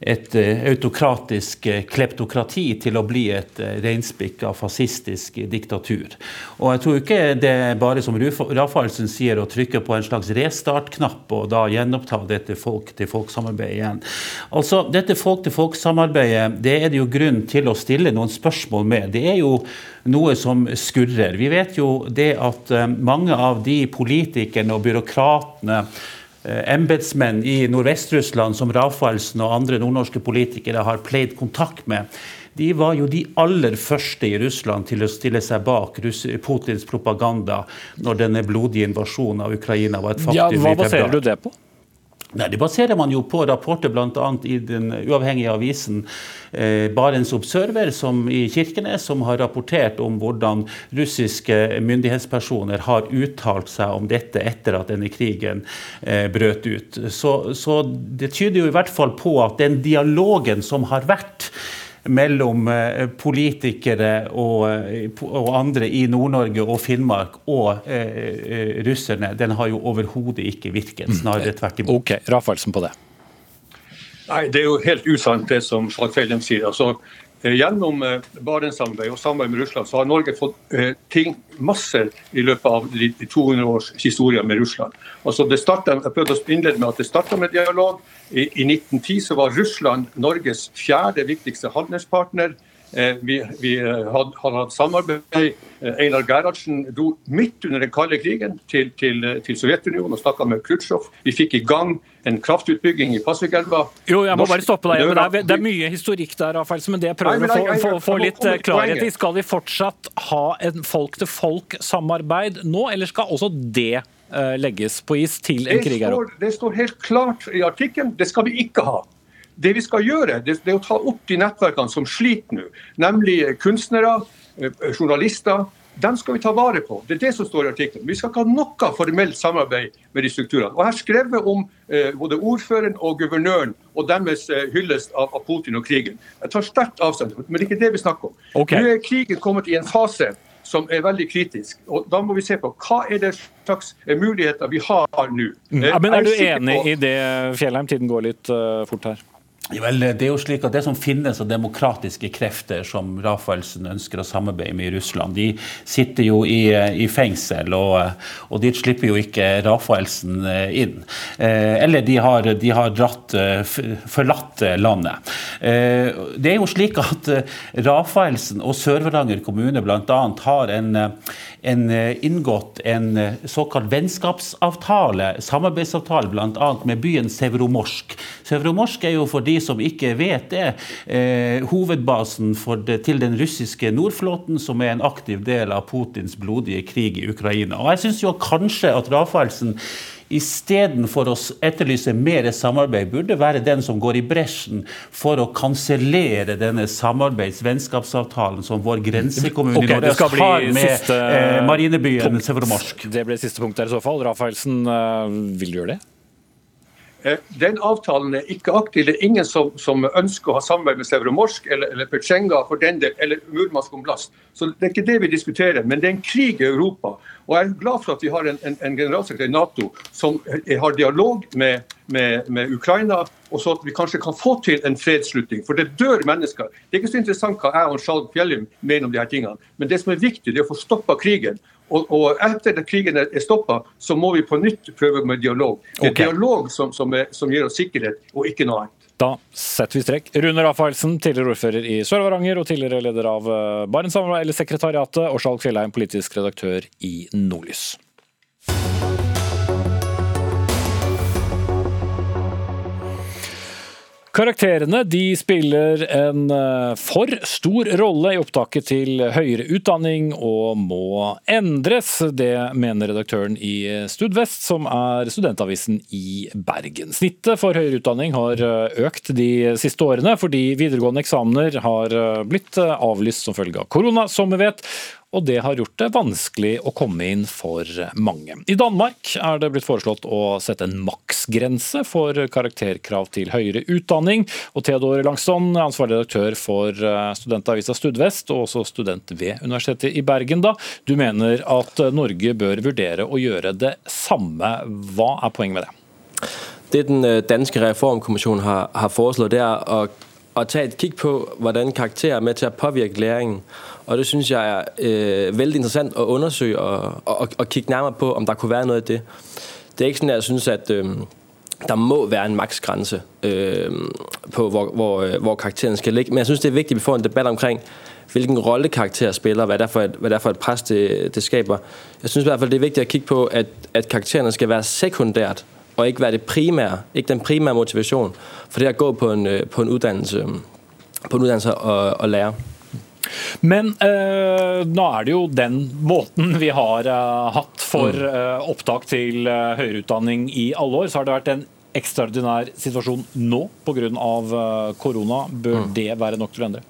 et eh, autokratisk eh, kleptokrati til å bli et eh, reinspikka fascistisk diktatur. Og jeg tror ikke det er bare som Rafaelsen sier, å trykke på en slags restart-knapp og da gjenoppta dette folk-til-folk-samarbeidet igjen. Altså, Dette folk-til-folk-samarbeidet det er det jo grunn til å stille noen spørsmål med. Det er jo noe som skurrer. Vi vet jo det at mange av de politikerne og byråkratene embetsmenn i Nordvest-Russland som Rafaelsen og andre nordnorske politikere har pleid kontakt med, de var jo de aller første i Russland til å stille seg bak Putins propaganda når denne blodige invasjonen av Ukraina var et faktum. Ja, hva baserer du det på? Nei, Det baserer man jo på rapporter bl.a. i den uavhengige avisen eh, Barents Observer som i Kirkenes, som har rapportert om hvordan russiske myndighetspersoner har uttalt seg om dette etter at denne krigen eh, brøt ut. Så, så det tyder jo i hvert fall på at den dialogen som har vært mellom eh, politikere og, eh, og andre i Nord-Norge og Finnmark og eh, russerne, den har jo overhodet ikke virket. Mm. Snarere tvert imot. Ok, Rafaelsen på det. Nei, Det er jo helt usant det som Slagfeilem sier. altså Gjennom Barentssamarbeidet og samarbeid med Russland så har Norge fått ting masse i løpet av de 200 års historie med Russland. Altså det startet, jeg prøvde å innlede med at det starta med dialog. I, I, 1910 så var Russland Norges fjerde viktigste handelspartner. Eh, vi, vi eh, hadde, hadde hatt samarbeid. Eh, Einar Gerhardsen dro midt under den kalde krigen til, til, til Sovjetunionen og snakka med Khrusjtsjov. Vi fikk i gang en kraftutbygging i Pasvikelva. Jo, jeg må bare stoppe deg. Det er, det er, mye historikk der, Rafael, men det jeg prøver å få, få, litt klarhet i. Skal vi fortsatt ha en folk-til-folk-samarbeid nå, eller skal også det legges på is til en krig her oppe? Det står helt klart i artikkelen. Det skal vi ikke ha. Det vi skal gjøre, det er å ta opp de nettverkene som sliter nå, nemlig kunstnere, eh, journalister. Dem skal vi ta vare på. Det er det som står i artikkelen. Vi skal ikke ha noe formelt samarbeid med de strukturene. Og Her skrevet om eh, både ordføreren og guvernøren og deres eh, hyllest av, av, Putin og krigen. Jeg tar sterkt avstand, men det er ikke det vi snakker om. Okay. Nå er krigen kommet i en fase som er veldig kritisk. Og Da må vi se på hva er det slags muligheter vi har nå. Mm. Ja, men Er du enig på... i det, Fjellheim? Tiden går litt uh, fort her. Vel, det er jo slik at det som finnes av demokratiske krefter som Rafaelsen ønsker å samarbeide med i Russland, de sitter jo i, i fengsel, og, og, dit slipper jo ikke Rafaelsen eh, inn. Eh, eller de har, de har dratt, eh, forlatt landet. Eh, det er jo slik at Rafaelsen og Sør-Varanger kommune bl.a. har en, en, inngått en såkalt vennskapsavtale, samarbeidsavtale bl.a. med byen Severomorsk. Severomorsk er jo for de som ikke vet det, eh, hovedbasen det, til den russiske Nordflåten, som er en aktiv del av Putins blodige krig i Ukraina. Og jeg syns jo kanskje at Rafaelsen istedenfor å etterlyse mer samarbeid, burde være den som går i bresjen for å kansellere denne samarbeids-vennskapsavtalen som vår grensekommune okay, i Norge har med siste, eh, marinebyen Severomorsk. Det ble siste punkt der i så fall. Rafaelsen, uh, vil du gjøre det? Eh, den avtalen er ikke aktiv. Det er ingen som, som ønsker å ha samarbeid med Sevromorsk eller, eller Petsjenga for den del, eller Murmansk omblast. Så Det er ikke det vi diskuterer, men det er en krig i Europa. Og Jeg er glad for at vi har en, en, en generalsekretær i Nato som har dialog med, med, med, Ukraina, og så at vi kanskje kan få til en fredsslutning. For det dør mennesker. Det er ikke så interessant hva jeg og Skjalg Fjellum mener om her tingene, men det som er viktig, det er å få stoppa krigen. Og, og, etter at krigen er stoppa, så må vi på nytt prøve med dialog. Det er okay. dialog som, som, er, som, gir oss sikkerhet, og ikke noe annet. Da setter vi strekk. Rune Rafaelsen, tidligere ordfører i Sør-Varanger og tidligere leder av eh, Barentssekretariatet, og Skjalg Fjellheim, politisk redaktør i Nordlys. Karakterene de spiller en eh, for stor rolle i opptaket til høyere utdanning og må endres. Det mener redaktøren i Studvest, som er studentavisen i Bergen. Snittet for høyere utdanning har eh, økt de siste årene fordi videregående eksamener har eh, blitt avlyst som følge av korona, som vi vet og det har gjort det vanskelig å komme inn for mange. I Danmark er det blitt foreslått å sette en maksgrense for karakterkrav til høyere utdanning. Og Theodor Langsson, ansvarlig redaktør for eh, studentavisa Studvest, og også student ved Universitetet i Bergen, da. Du mener at Norge bør vurdere å gjøre det samme. Hva er poenget med det? Det den øh, danske reformkommisjonen har, har foreslått, det er å, å ta et kikk på hvordan karakterer er med til å påvirke læringen. Og det synes jeg er øh, veldig interessant at undersøge og, og, og kigge nærmere på, om der kunne være noget af det. Det er ikke sådan, at jeg synes, at øh, der må være en maksgrænse øh, på, hvor, hvor, øh, hvor karakteren skal ligge. Men jeg synes, det er vigtigt, at vi får en debat omkring, hvilken rolle karakterer spiller, hvad det er for et, hvad det er for et pres, det, det skaber. Jeg synes det er vigtigt at kigge på, at, at karaktererne skal være sekundært, og ikke være det primære, ikke den primære motivation for det at gå på en, øh, på en uddannelse, på en uddannelse og, og lære. Men øh, nå er det jo den måten vi har øh, hatt for mm. eh, opptak til eh, høyere utdanning i alle år. Så har det vært en ekstraordinær situasjon nå pga. Eh, korona. Bør mm. det være nok til å endre?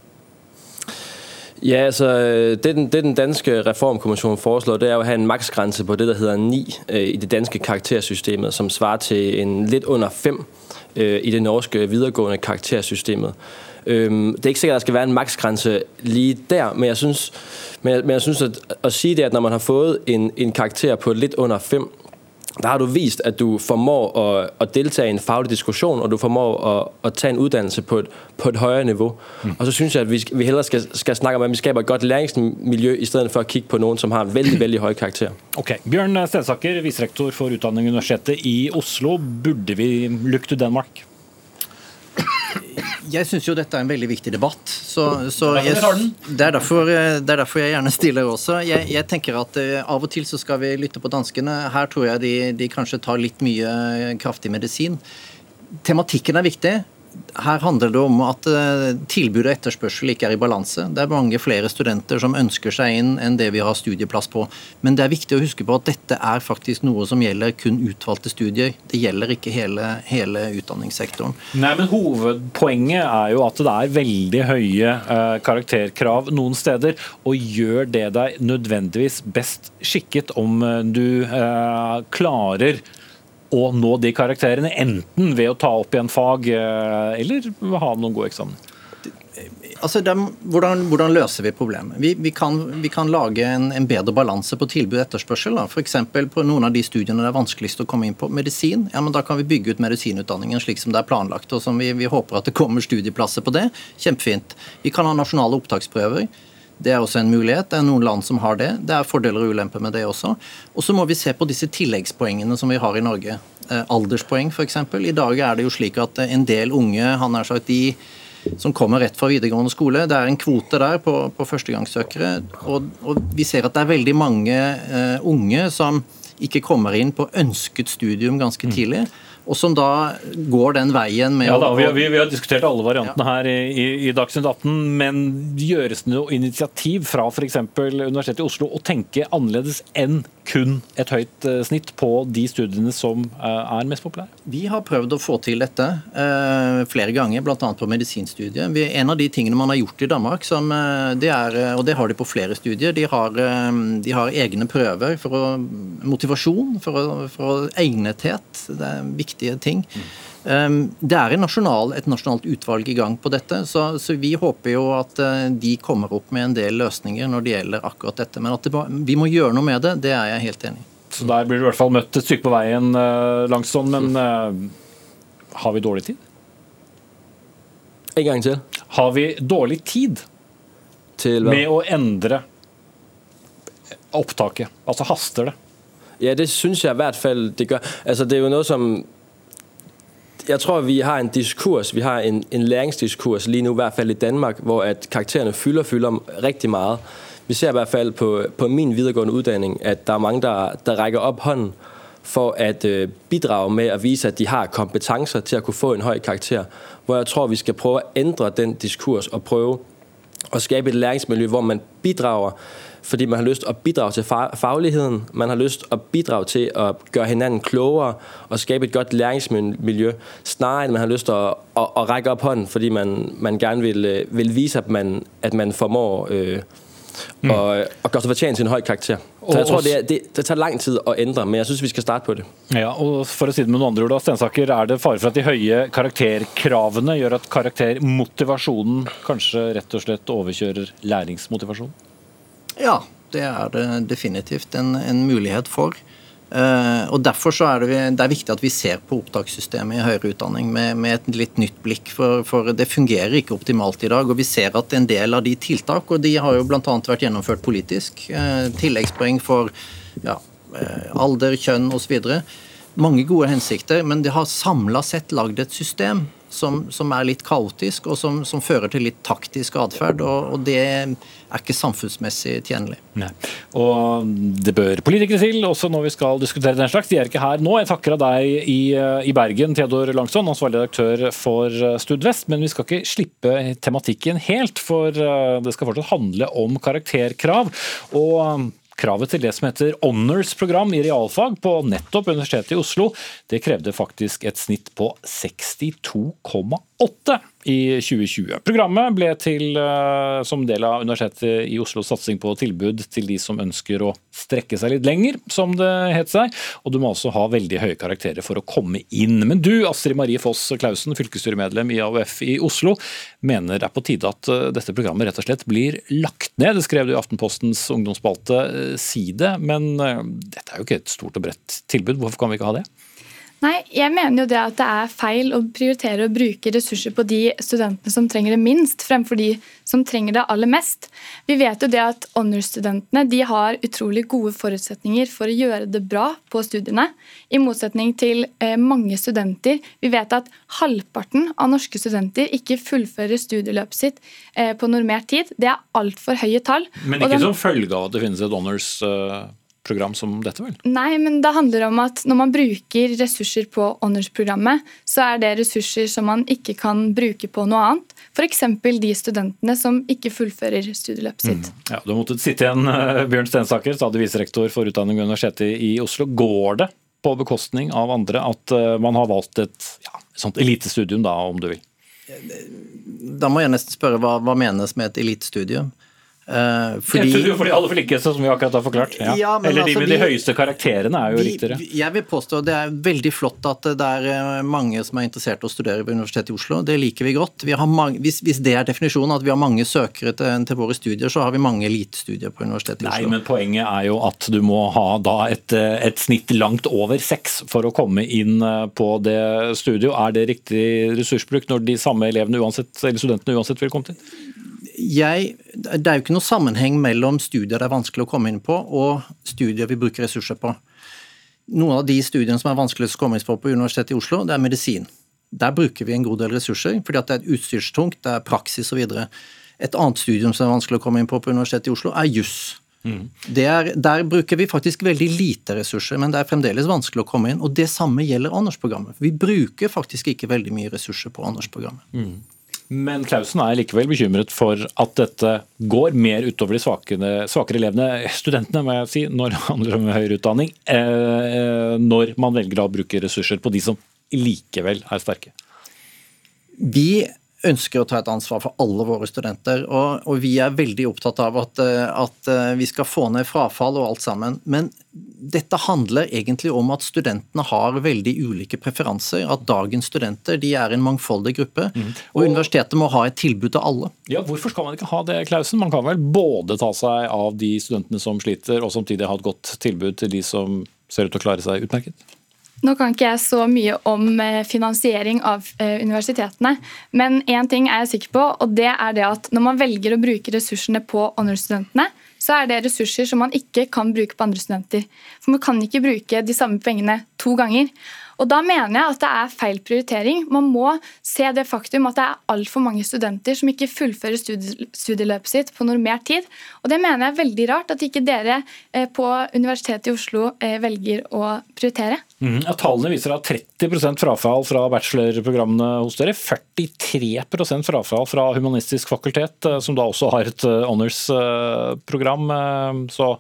Ja, altså det den, det den danske reformkommisjonen foreslår, det er å ha en maksgrense på det der heter 9 øh, i det danske karaktersystemet, som svarer til en litt under 5 øh, i det norske videregående karaktersystemet. Det er ikke sikkert, at der skal være en maksgrense lige der, men jeg synes, men jeg, men jeg at, at sige det, at når man har fået en, en karakter på lidt under 5, der har du vist, at du formår at, at deltage i en faglig diskusjon, og du formår at, at ta en utdannelse på et, på et høyere nivå. Mm. Og så synes jeg, at vi, vi heller skal, skal snakke om, at vi skaper et godt læringsmiljø, i stedet for å kikke på noen som har veldig, veldig høy karakterer. Ok, Bjørn Stensaker, viserektor for Utdanning Universitetet i Oslo. Burde vi look to Danmark? Jeg syns jo dette er en veldig viktig debatt. Så, så jeg, det, er derfor, det, er derfor, jeg gjerne stiller også. Jeg, jeg, tenker at uh, Av og til så skal vi lytte på danskene. Her tror jeg de, de kanskje tar litt mye kraftig medisin. Tematikken er viktig her handler det om at eh, tilbud og etterspørsel ikke er i balanse. Det er mange flere studenter som ønsker seg inn enn det vi har studieplass på. Men det er viktig å huske på at dette er faktisk noe som gjelder kun utvalgte studier. Det gjelder ikke hele, hele utdanningssektoren. Nei, men Hovedpoenget er jo at det er veldig høye eh, karakterkrav noen steder. Og gjør det deg nødvendigvis best skikket om eh, du klarer å nå de karakterene, enten ved å ta opp igjen fag eh, eller ha noen gode eksamener? altså det, hvordan, hvordan, løser vi problemet? Vi, vi, kan, vi kan, lage en, en bedre balanse på tilbud og etterspørsel. F.eks. på noen av de studiene det er vanskeligst å komme inn på medisin. ja, men Da kan vi bygge ut medisinutdanningen slik som det er planlagt, og som vi, vi håper at det kommer studieplasser på det. Kjempefint. Vi kan ha nasjonale opptaksprøver. Det er også en mulighet. Det er noen land som har det. Det er fordeler og ulemper med det også. Og så må vi se på disse tilleggspoengene som vi har i Norge. Eh, alderspoeng f.eks. I dag er det jo slik at en del unge han er sagt, de som kommer rett fra videregående skole. Det er en kvote der på, på førstegangssøkere. Og, og, vi ser at det er veldig mange uh, unge som ikke kommer inn på ønsket studium ganske mm. tidlig. Mm og som da går den veien med ja, da, vi, vi, vi, har diskutert alle variantene ja. her i, i, Dagsnytt 18, men gjøres det noe initiativ fra f.eks. Universitetet i Oslo å tenke annerledes enn kun et høyt uh, snitt på de studiene som uh, er mest populære? Vi har prøvd å få til dette uh, flere ganger, bl.a. på medisinstudiet. En av de tingene man har gjort i Danmark, som, det er, og det har de på flere studier, de har, de har egne prøver for å, motivasjon, for, å, for egnethet. Det er viktige ting. Um, det er nasjonal, et nasjonalt utvalg i gang på dette, så, så, vi håper jo at uh, de kommer opp med en del løsninger når det gjelder akkurat dette. Men at det, vi må gjøre noe med det, det er jeg helt enig i. Så der blir du i hvert fall møtt et stykke på veien, langsomt, Langsson. Men uh, har vi dårlig tid? En gang til. Har vi dårlig tid til med å endre opptaket? Altså haster det? Ja, det syns jeg i hvert fall det gjør. Altså, det er jo noe som jeg tror, vi har en diskurs, vi har en, en læringsdiskurs lige nu, i hvert fald i Danmark, hvor at karaktererne fylder, fylder rigtig meget. Vi ser i hvert fald på, på min videregående uddanning, at der er mange, der, der rækker op hånden for at øh, bidrage med at vise, at de har kompetencer til at kunne få en høj karakter. Hvor jeg tror, vi skal prøve at ændre den diskurs og prøve at skabe et læringsmiljø, hvor man bidrager fordi man har lyst at bidrage til fagligheden, man har lyst at bidrage til at gøre hinanden klogere og skabe et godt læringsmiljø, snarere end man har lyst at, at, at række op hånden, fordi man, man gerne vil, øh, vil vise, at man, at man formår øh, mm. og, og gøre sig fortjent til en høj karakter. Så jeg tror, det, er, det, det tar lang tid å endre, men jeg synes vi skal starte på det. Ja, og for å si det med noen andre ord, Stensaker, Er det fare for at de høye karakterkravene gjør at karaktermotivasjonen kanskje rett og slett overkjører læringsmotivasjonen? Ja, det er det definitivt en, en mulighet for. Uh, og Derfor så er det, det er viktig at vi ser på opptakssystemet i høyere utdanning med, med et litt nytt blikk, for, for, det fungerer ikke optimalt i dag. og Vi ser at en del av de tiltak, og de har jo bl.a. vært gjennomført politisk, uh, tilleggspoeng for ja, uh, alder, kjønn osv. Mange gode hensikter, men det har samla sett lagd et system som, som, er litt kaotisk, og som, som fører til litt taktisk atferd. Og, og, det er ikke samfunnsmessig tjenlig. Nei. Og det bør politikere til, også når vi skal diskutere den slags. De er ikke her nå. Jeg takker av deg i, i Bergen, Theodor Langsson, ansvarlig redaktør for Studvest. Men vi skal ikke slippe tematikken helt, for eh, det skal fortsatt handle om karakterkrav. Og Kravet til det som heter honors-program i realfag på nettopp Universitetet i Oslo, det krevde faktisk et snitt på 62,8 i 2020. Programmet ble til eh, som del av Universitetet i Oslos satsing på tilbud til de som ønsker å strekke seg litt lenger, som det het seg. Og du må også ha veldig høye karakterer for å komme inn. Men du, Astrid Marie Foss Clausen, fylkesstyremedlem i AUF i Oslo, mener det er på tide at eh, dette programmet rett og slett blir lagt ned. Det skrev du i Aftenpostens ungdomsspalte Si Side, men dette er jo ikke et stort og bredt tilbud. Hvorfor kan vi ikke ha det? Nei, jeg mener jo det at det er feil å prioritere å bruke ressurser på de studentene som trenger det minst, fremfor de som trenger det aller mest. Vi vet jo det at honors-studentene de har utrolig gode forutsetninger for å gjøre det bra på studiene, i motsetning til eh, mange studenter. Vi vet at halvparten av norske studenter ikke fullfører studieløpet sitt eh, på normert tid. Det er altfor høye tall. Men ikke den, som følge av at det finnes et honors... Uh program som dette, vel? Nei, men det handler om at når man bruker ressurser på honors-programmet, så er det ressurser som man ikke kan bruke på noe annet. F.eks. de studentene som ikke fullfører studieløpet sitt. Mm. Ja, Du har måttet sitte igjen, eh, Bjørn Stensaker, stadig viserektor for utdanning ved Universitetet i Oslo. Går det på bekostning av andre at eh, man har valgt et, ja, sånt elitestudium, da, om du vil? Da må jeg nesten spørre hva, hva menes med et elitestudium? Uh, fordi, for de aller flinkeste, som vi akkurat har forklart. Ja. Ja, Eller de altså, med de høyeste karakterene er jo vi, riktigere. Jeg vil påstå Det er veldig flott at det er eh, mange som er interessert i å studere ved Universitetet i Oslo. Det liker vi godt. Vi mange, hvis, hvis, det er definisjonen, at vi har mange søkere til, til, våre studier, så har vi mange elitestudier på Universitetet i Oslo. Nei, men Poenget er jo at du må ha da et, eh, et snitt langt over seks for å komme inn på det studiet. Er det riktig ressursbruk når de samme elevene uansett, eller studentene uansett vil komme til? Jeg, det er jo ikke noe sammenheng mellom studier det er vanskelig å komme inn på, og studier vi bruker ressurser på. Noen av de studiene som er vanskeligst å komme inn på på Universitetet i Oslo, det er medisin. Der bruker vi en god del ressurser, fordi det er utstyrstungt, det er praksis osv. Et annet studium som er vanskelig å komme inn på på Universitetet i Oslo, er juss. Mm. Er, der bruker vi faktisk veldig lite ressurser, men det er fremdeles vanskelig å komme inn. Og det samme gjelder Anders-programmet. Vi bruker faktisk ikke veldig mye ressurser på Anders-programmet. Mm. Men Klausen er likevel bekymret for at dette går mer utover de svakere, svakere elevene, studentene, må jeg si, når det handler om høyere utdanning, eh, når man velger å bruke ressurser på de som likevel er sterke. Vi ønsker å ta et ansvar for alle våre studenter. Og, og vi er veldig opptatt av at, eh, at, eh, vi skal få ned frafall og alt sammen. Men dette handler egentlig om at studentene har veldig ulike preferanser. At dagens studenter de er en mangfoldig gruppe. Mm. Og, og universitetet må ha et tilbud til alle. Ja, Hvorfor skal man ikke ha det, Klausen? Man kan vel både ta seg av de studentene som sliter, og samtidig ha et godt tilbud til de som ser ut til å klare seg utmerket? Nå kan ikke jeg så mye om eh, finansiering av eh, universitetene, men én ting er jeg sikker på, og det er det at når man velger å bruke ressursene på honorstudentene, så er det ressurser som man ikke kan bruke på andre studenter. For man kan ikke bruke de samme pengene to ganger. Og Da mener jeg at det er feil prioritering. Man må se det faktum at det er altfor mange studenter som ikke fullfører studieløpet sitt på normert tid. Og Det mener jeg er veldig rart at ikke dere eh, på Universitetet i Oslo eh, velger å prioritere. Mm, ja, tallene viser at 30% frafall fra bachelorprogrammene hos dere. 43% frafall fra Humanistisk fakultet, eh, som da også har et honors-program. Så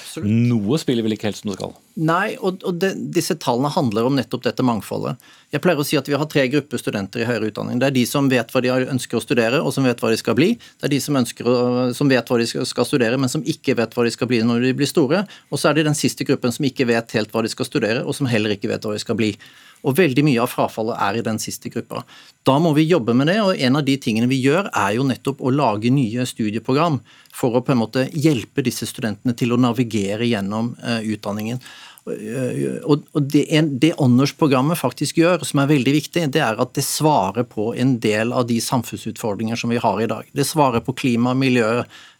Absolutt. noe spiller vel ikke helt som det skal? Nei, og, og det, disse tallene handler om nettopp dette mangfoldet. Jeg pleier å si at vi har tre grupper studenter i høyere utdanning. Det er de som vet hva de ønsker å studere, og som vet hva de skal bli. Det er de som, ønsker, som vet hva de skal studere, men som ikke vet hva de skal bli når de blir store. Og så er det den siste gruppen som ikke vet helt hva de skal studere, og som heller ikke vet hva de skal bli. Og veldig mye av frafallet er i den siste gruppa. Da må vi jobbe med det, og en av de tingene vi gjør, er jo nettopp å lage nye studieprogram for å på en måte hjelpe disse studentene til å navigere gjennom uh, utdanningen. Og det, det Honors-programmet faktisk gjør, som er veldig viktig, det er at det svarer på en del av de samfunnsutfordringer som vi har i dag. Det svarer på klima, miljø, Eh,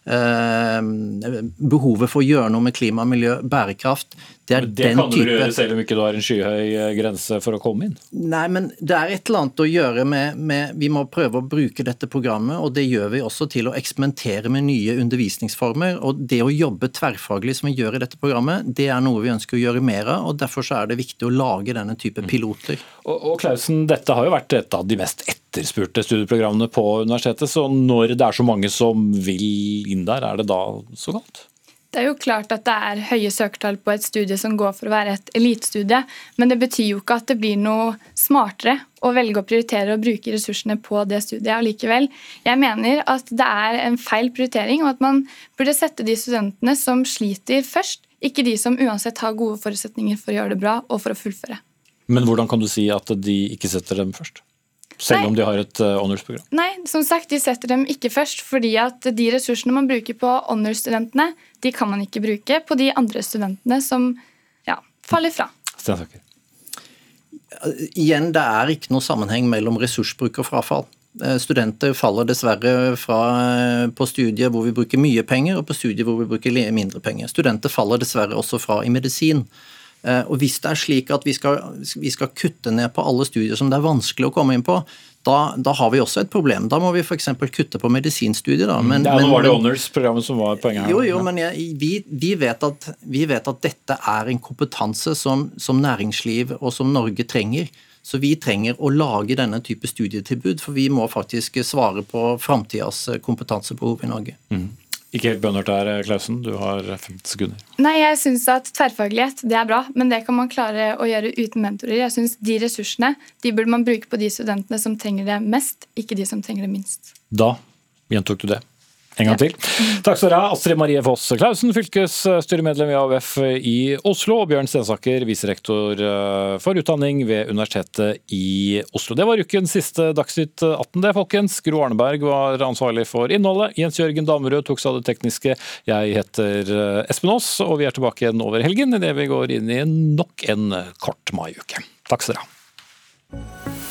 behovet for å gjøre noe med klima, miljø, bærekraft. Det er det den kan type... du gjøre selv om ikke du har en skyhøy eh, grense for å komme inn? Nei, men det er et eller annet å gjøre med, med, Vi må prøve å bruke dette programmet, og det gjør vi også til å eksperimentere med nye undervisningsformer. Og det å jobbe tverrfaglig som vi gjør i dette programmet, det er noe vi ønsker å gjøre mer av. og Derfor så er det viktig å lage denne type mm. piloter. Og, og Klausen, dette har jo vært et av de mest etterspurte studieprogrammene på universitetet. Så når det er så mange som vil inn der, er det da så galt? Det er jo klart at det er høye søkertall på et studie som går for å være et elitestudie, men det betyr jo ikke at det blir noe smartere å velge å prioritere og bruke ressursene på det studiet allikevel. Jeg mener at det er en feil prioritering, og at man burde sette de studentene som sliter, først, ikke de som uansett har gode forutsetninger for å gjøre det bra og for å fullføre. Men hvordan kan du si at de ikke setter dem først? Selv Nei. om de har et uh, honors-program? Nei, som sagt, de setter dem ikke først. fordi at de ressursene man bruker på honors-studentene, de kan man ikke bruke på de andre studentene som ja, faller fra. Stensaker. Igjen, det er ikke noe sammenheng mellom ressursbruk og frafall. Eh, studenter faller dessverre fra eh, på studier hvor vi bruker mye penger, og på studier hvor vi bruker mindre penger. Studenter faller dessverre også fra i medisin. Eh, og Hvis det er slik at vi skal, vi skal, kutte ned på alle studier som det er vanskelig å komme inn på, da, da har vi også et problem. Da må vi f.eks. kutte på medisinstudier. Da. Men, ja, nå var det Honors-programmet som var poenget her. Jo, jo, men jeg, vi, vi, vet at, vi, vet at, dette er en kompetanse som, som næringsliv og som Norge trenger. Så vi trenger å lage denne type studietilbud, for vi må faktisk svare på framtidas kompetansebehov i Norge. Mm. Ikke helt bønnhørt her, Klausen. Du har 50 sekunder. Nei, jeg syns at tverrfaglighet det er bra, men det kan man klare å gjøre uten mentorer. Jeg synes De ressursene de burde man bruke på de studentene som trenger det mest, ikke de som trenger det minst. Da gjentok du det. En gang til. Takk skal dere ha, Astrid Marie Foss Clausen, fylkesstyremedlem i AUF i Oslo, og Bjørn Stensaker, viserektor eh, for utdanning ved Universitetet i Oslo. Det var ukens siste Dagsnytt 18, det, folkens. Gro Arneberg var ansvarlig for innholdet. Jens Jørgen Damerød tok seg av det tekniske. Jeg heter eh, Espen Aas, og vi er tilbake igjen over helgen idet vi går inn i nok en kort maiuke. Takk skal dere ha.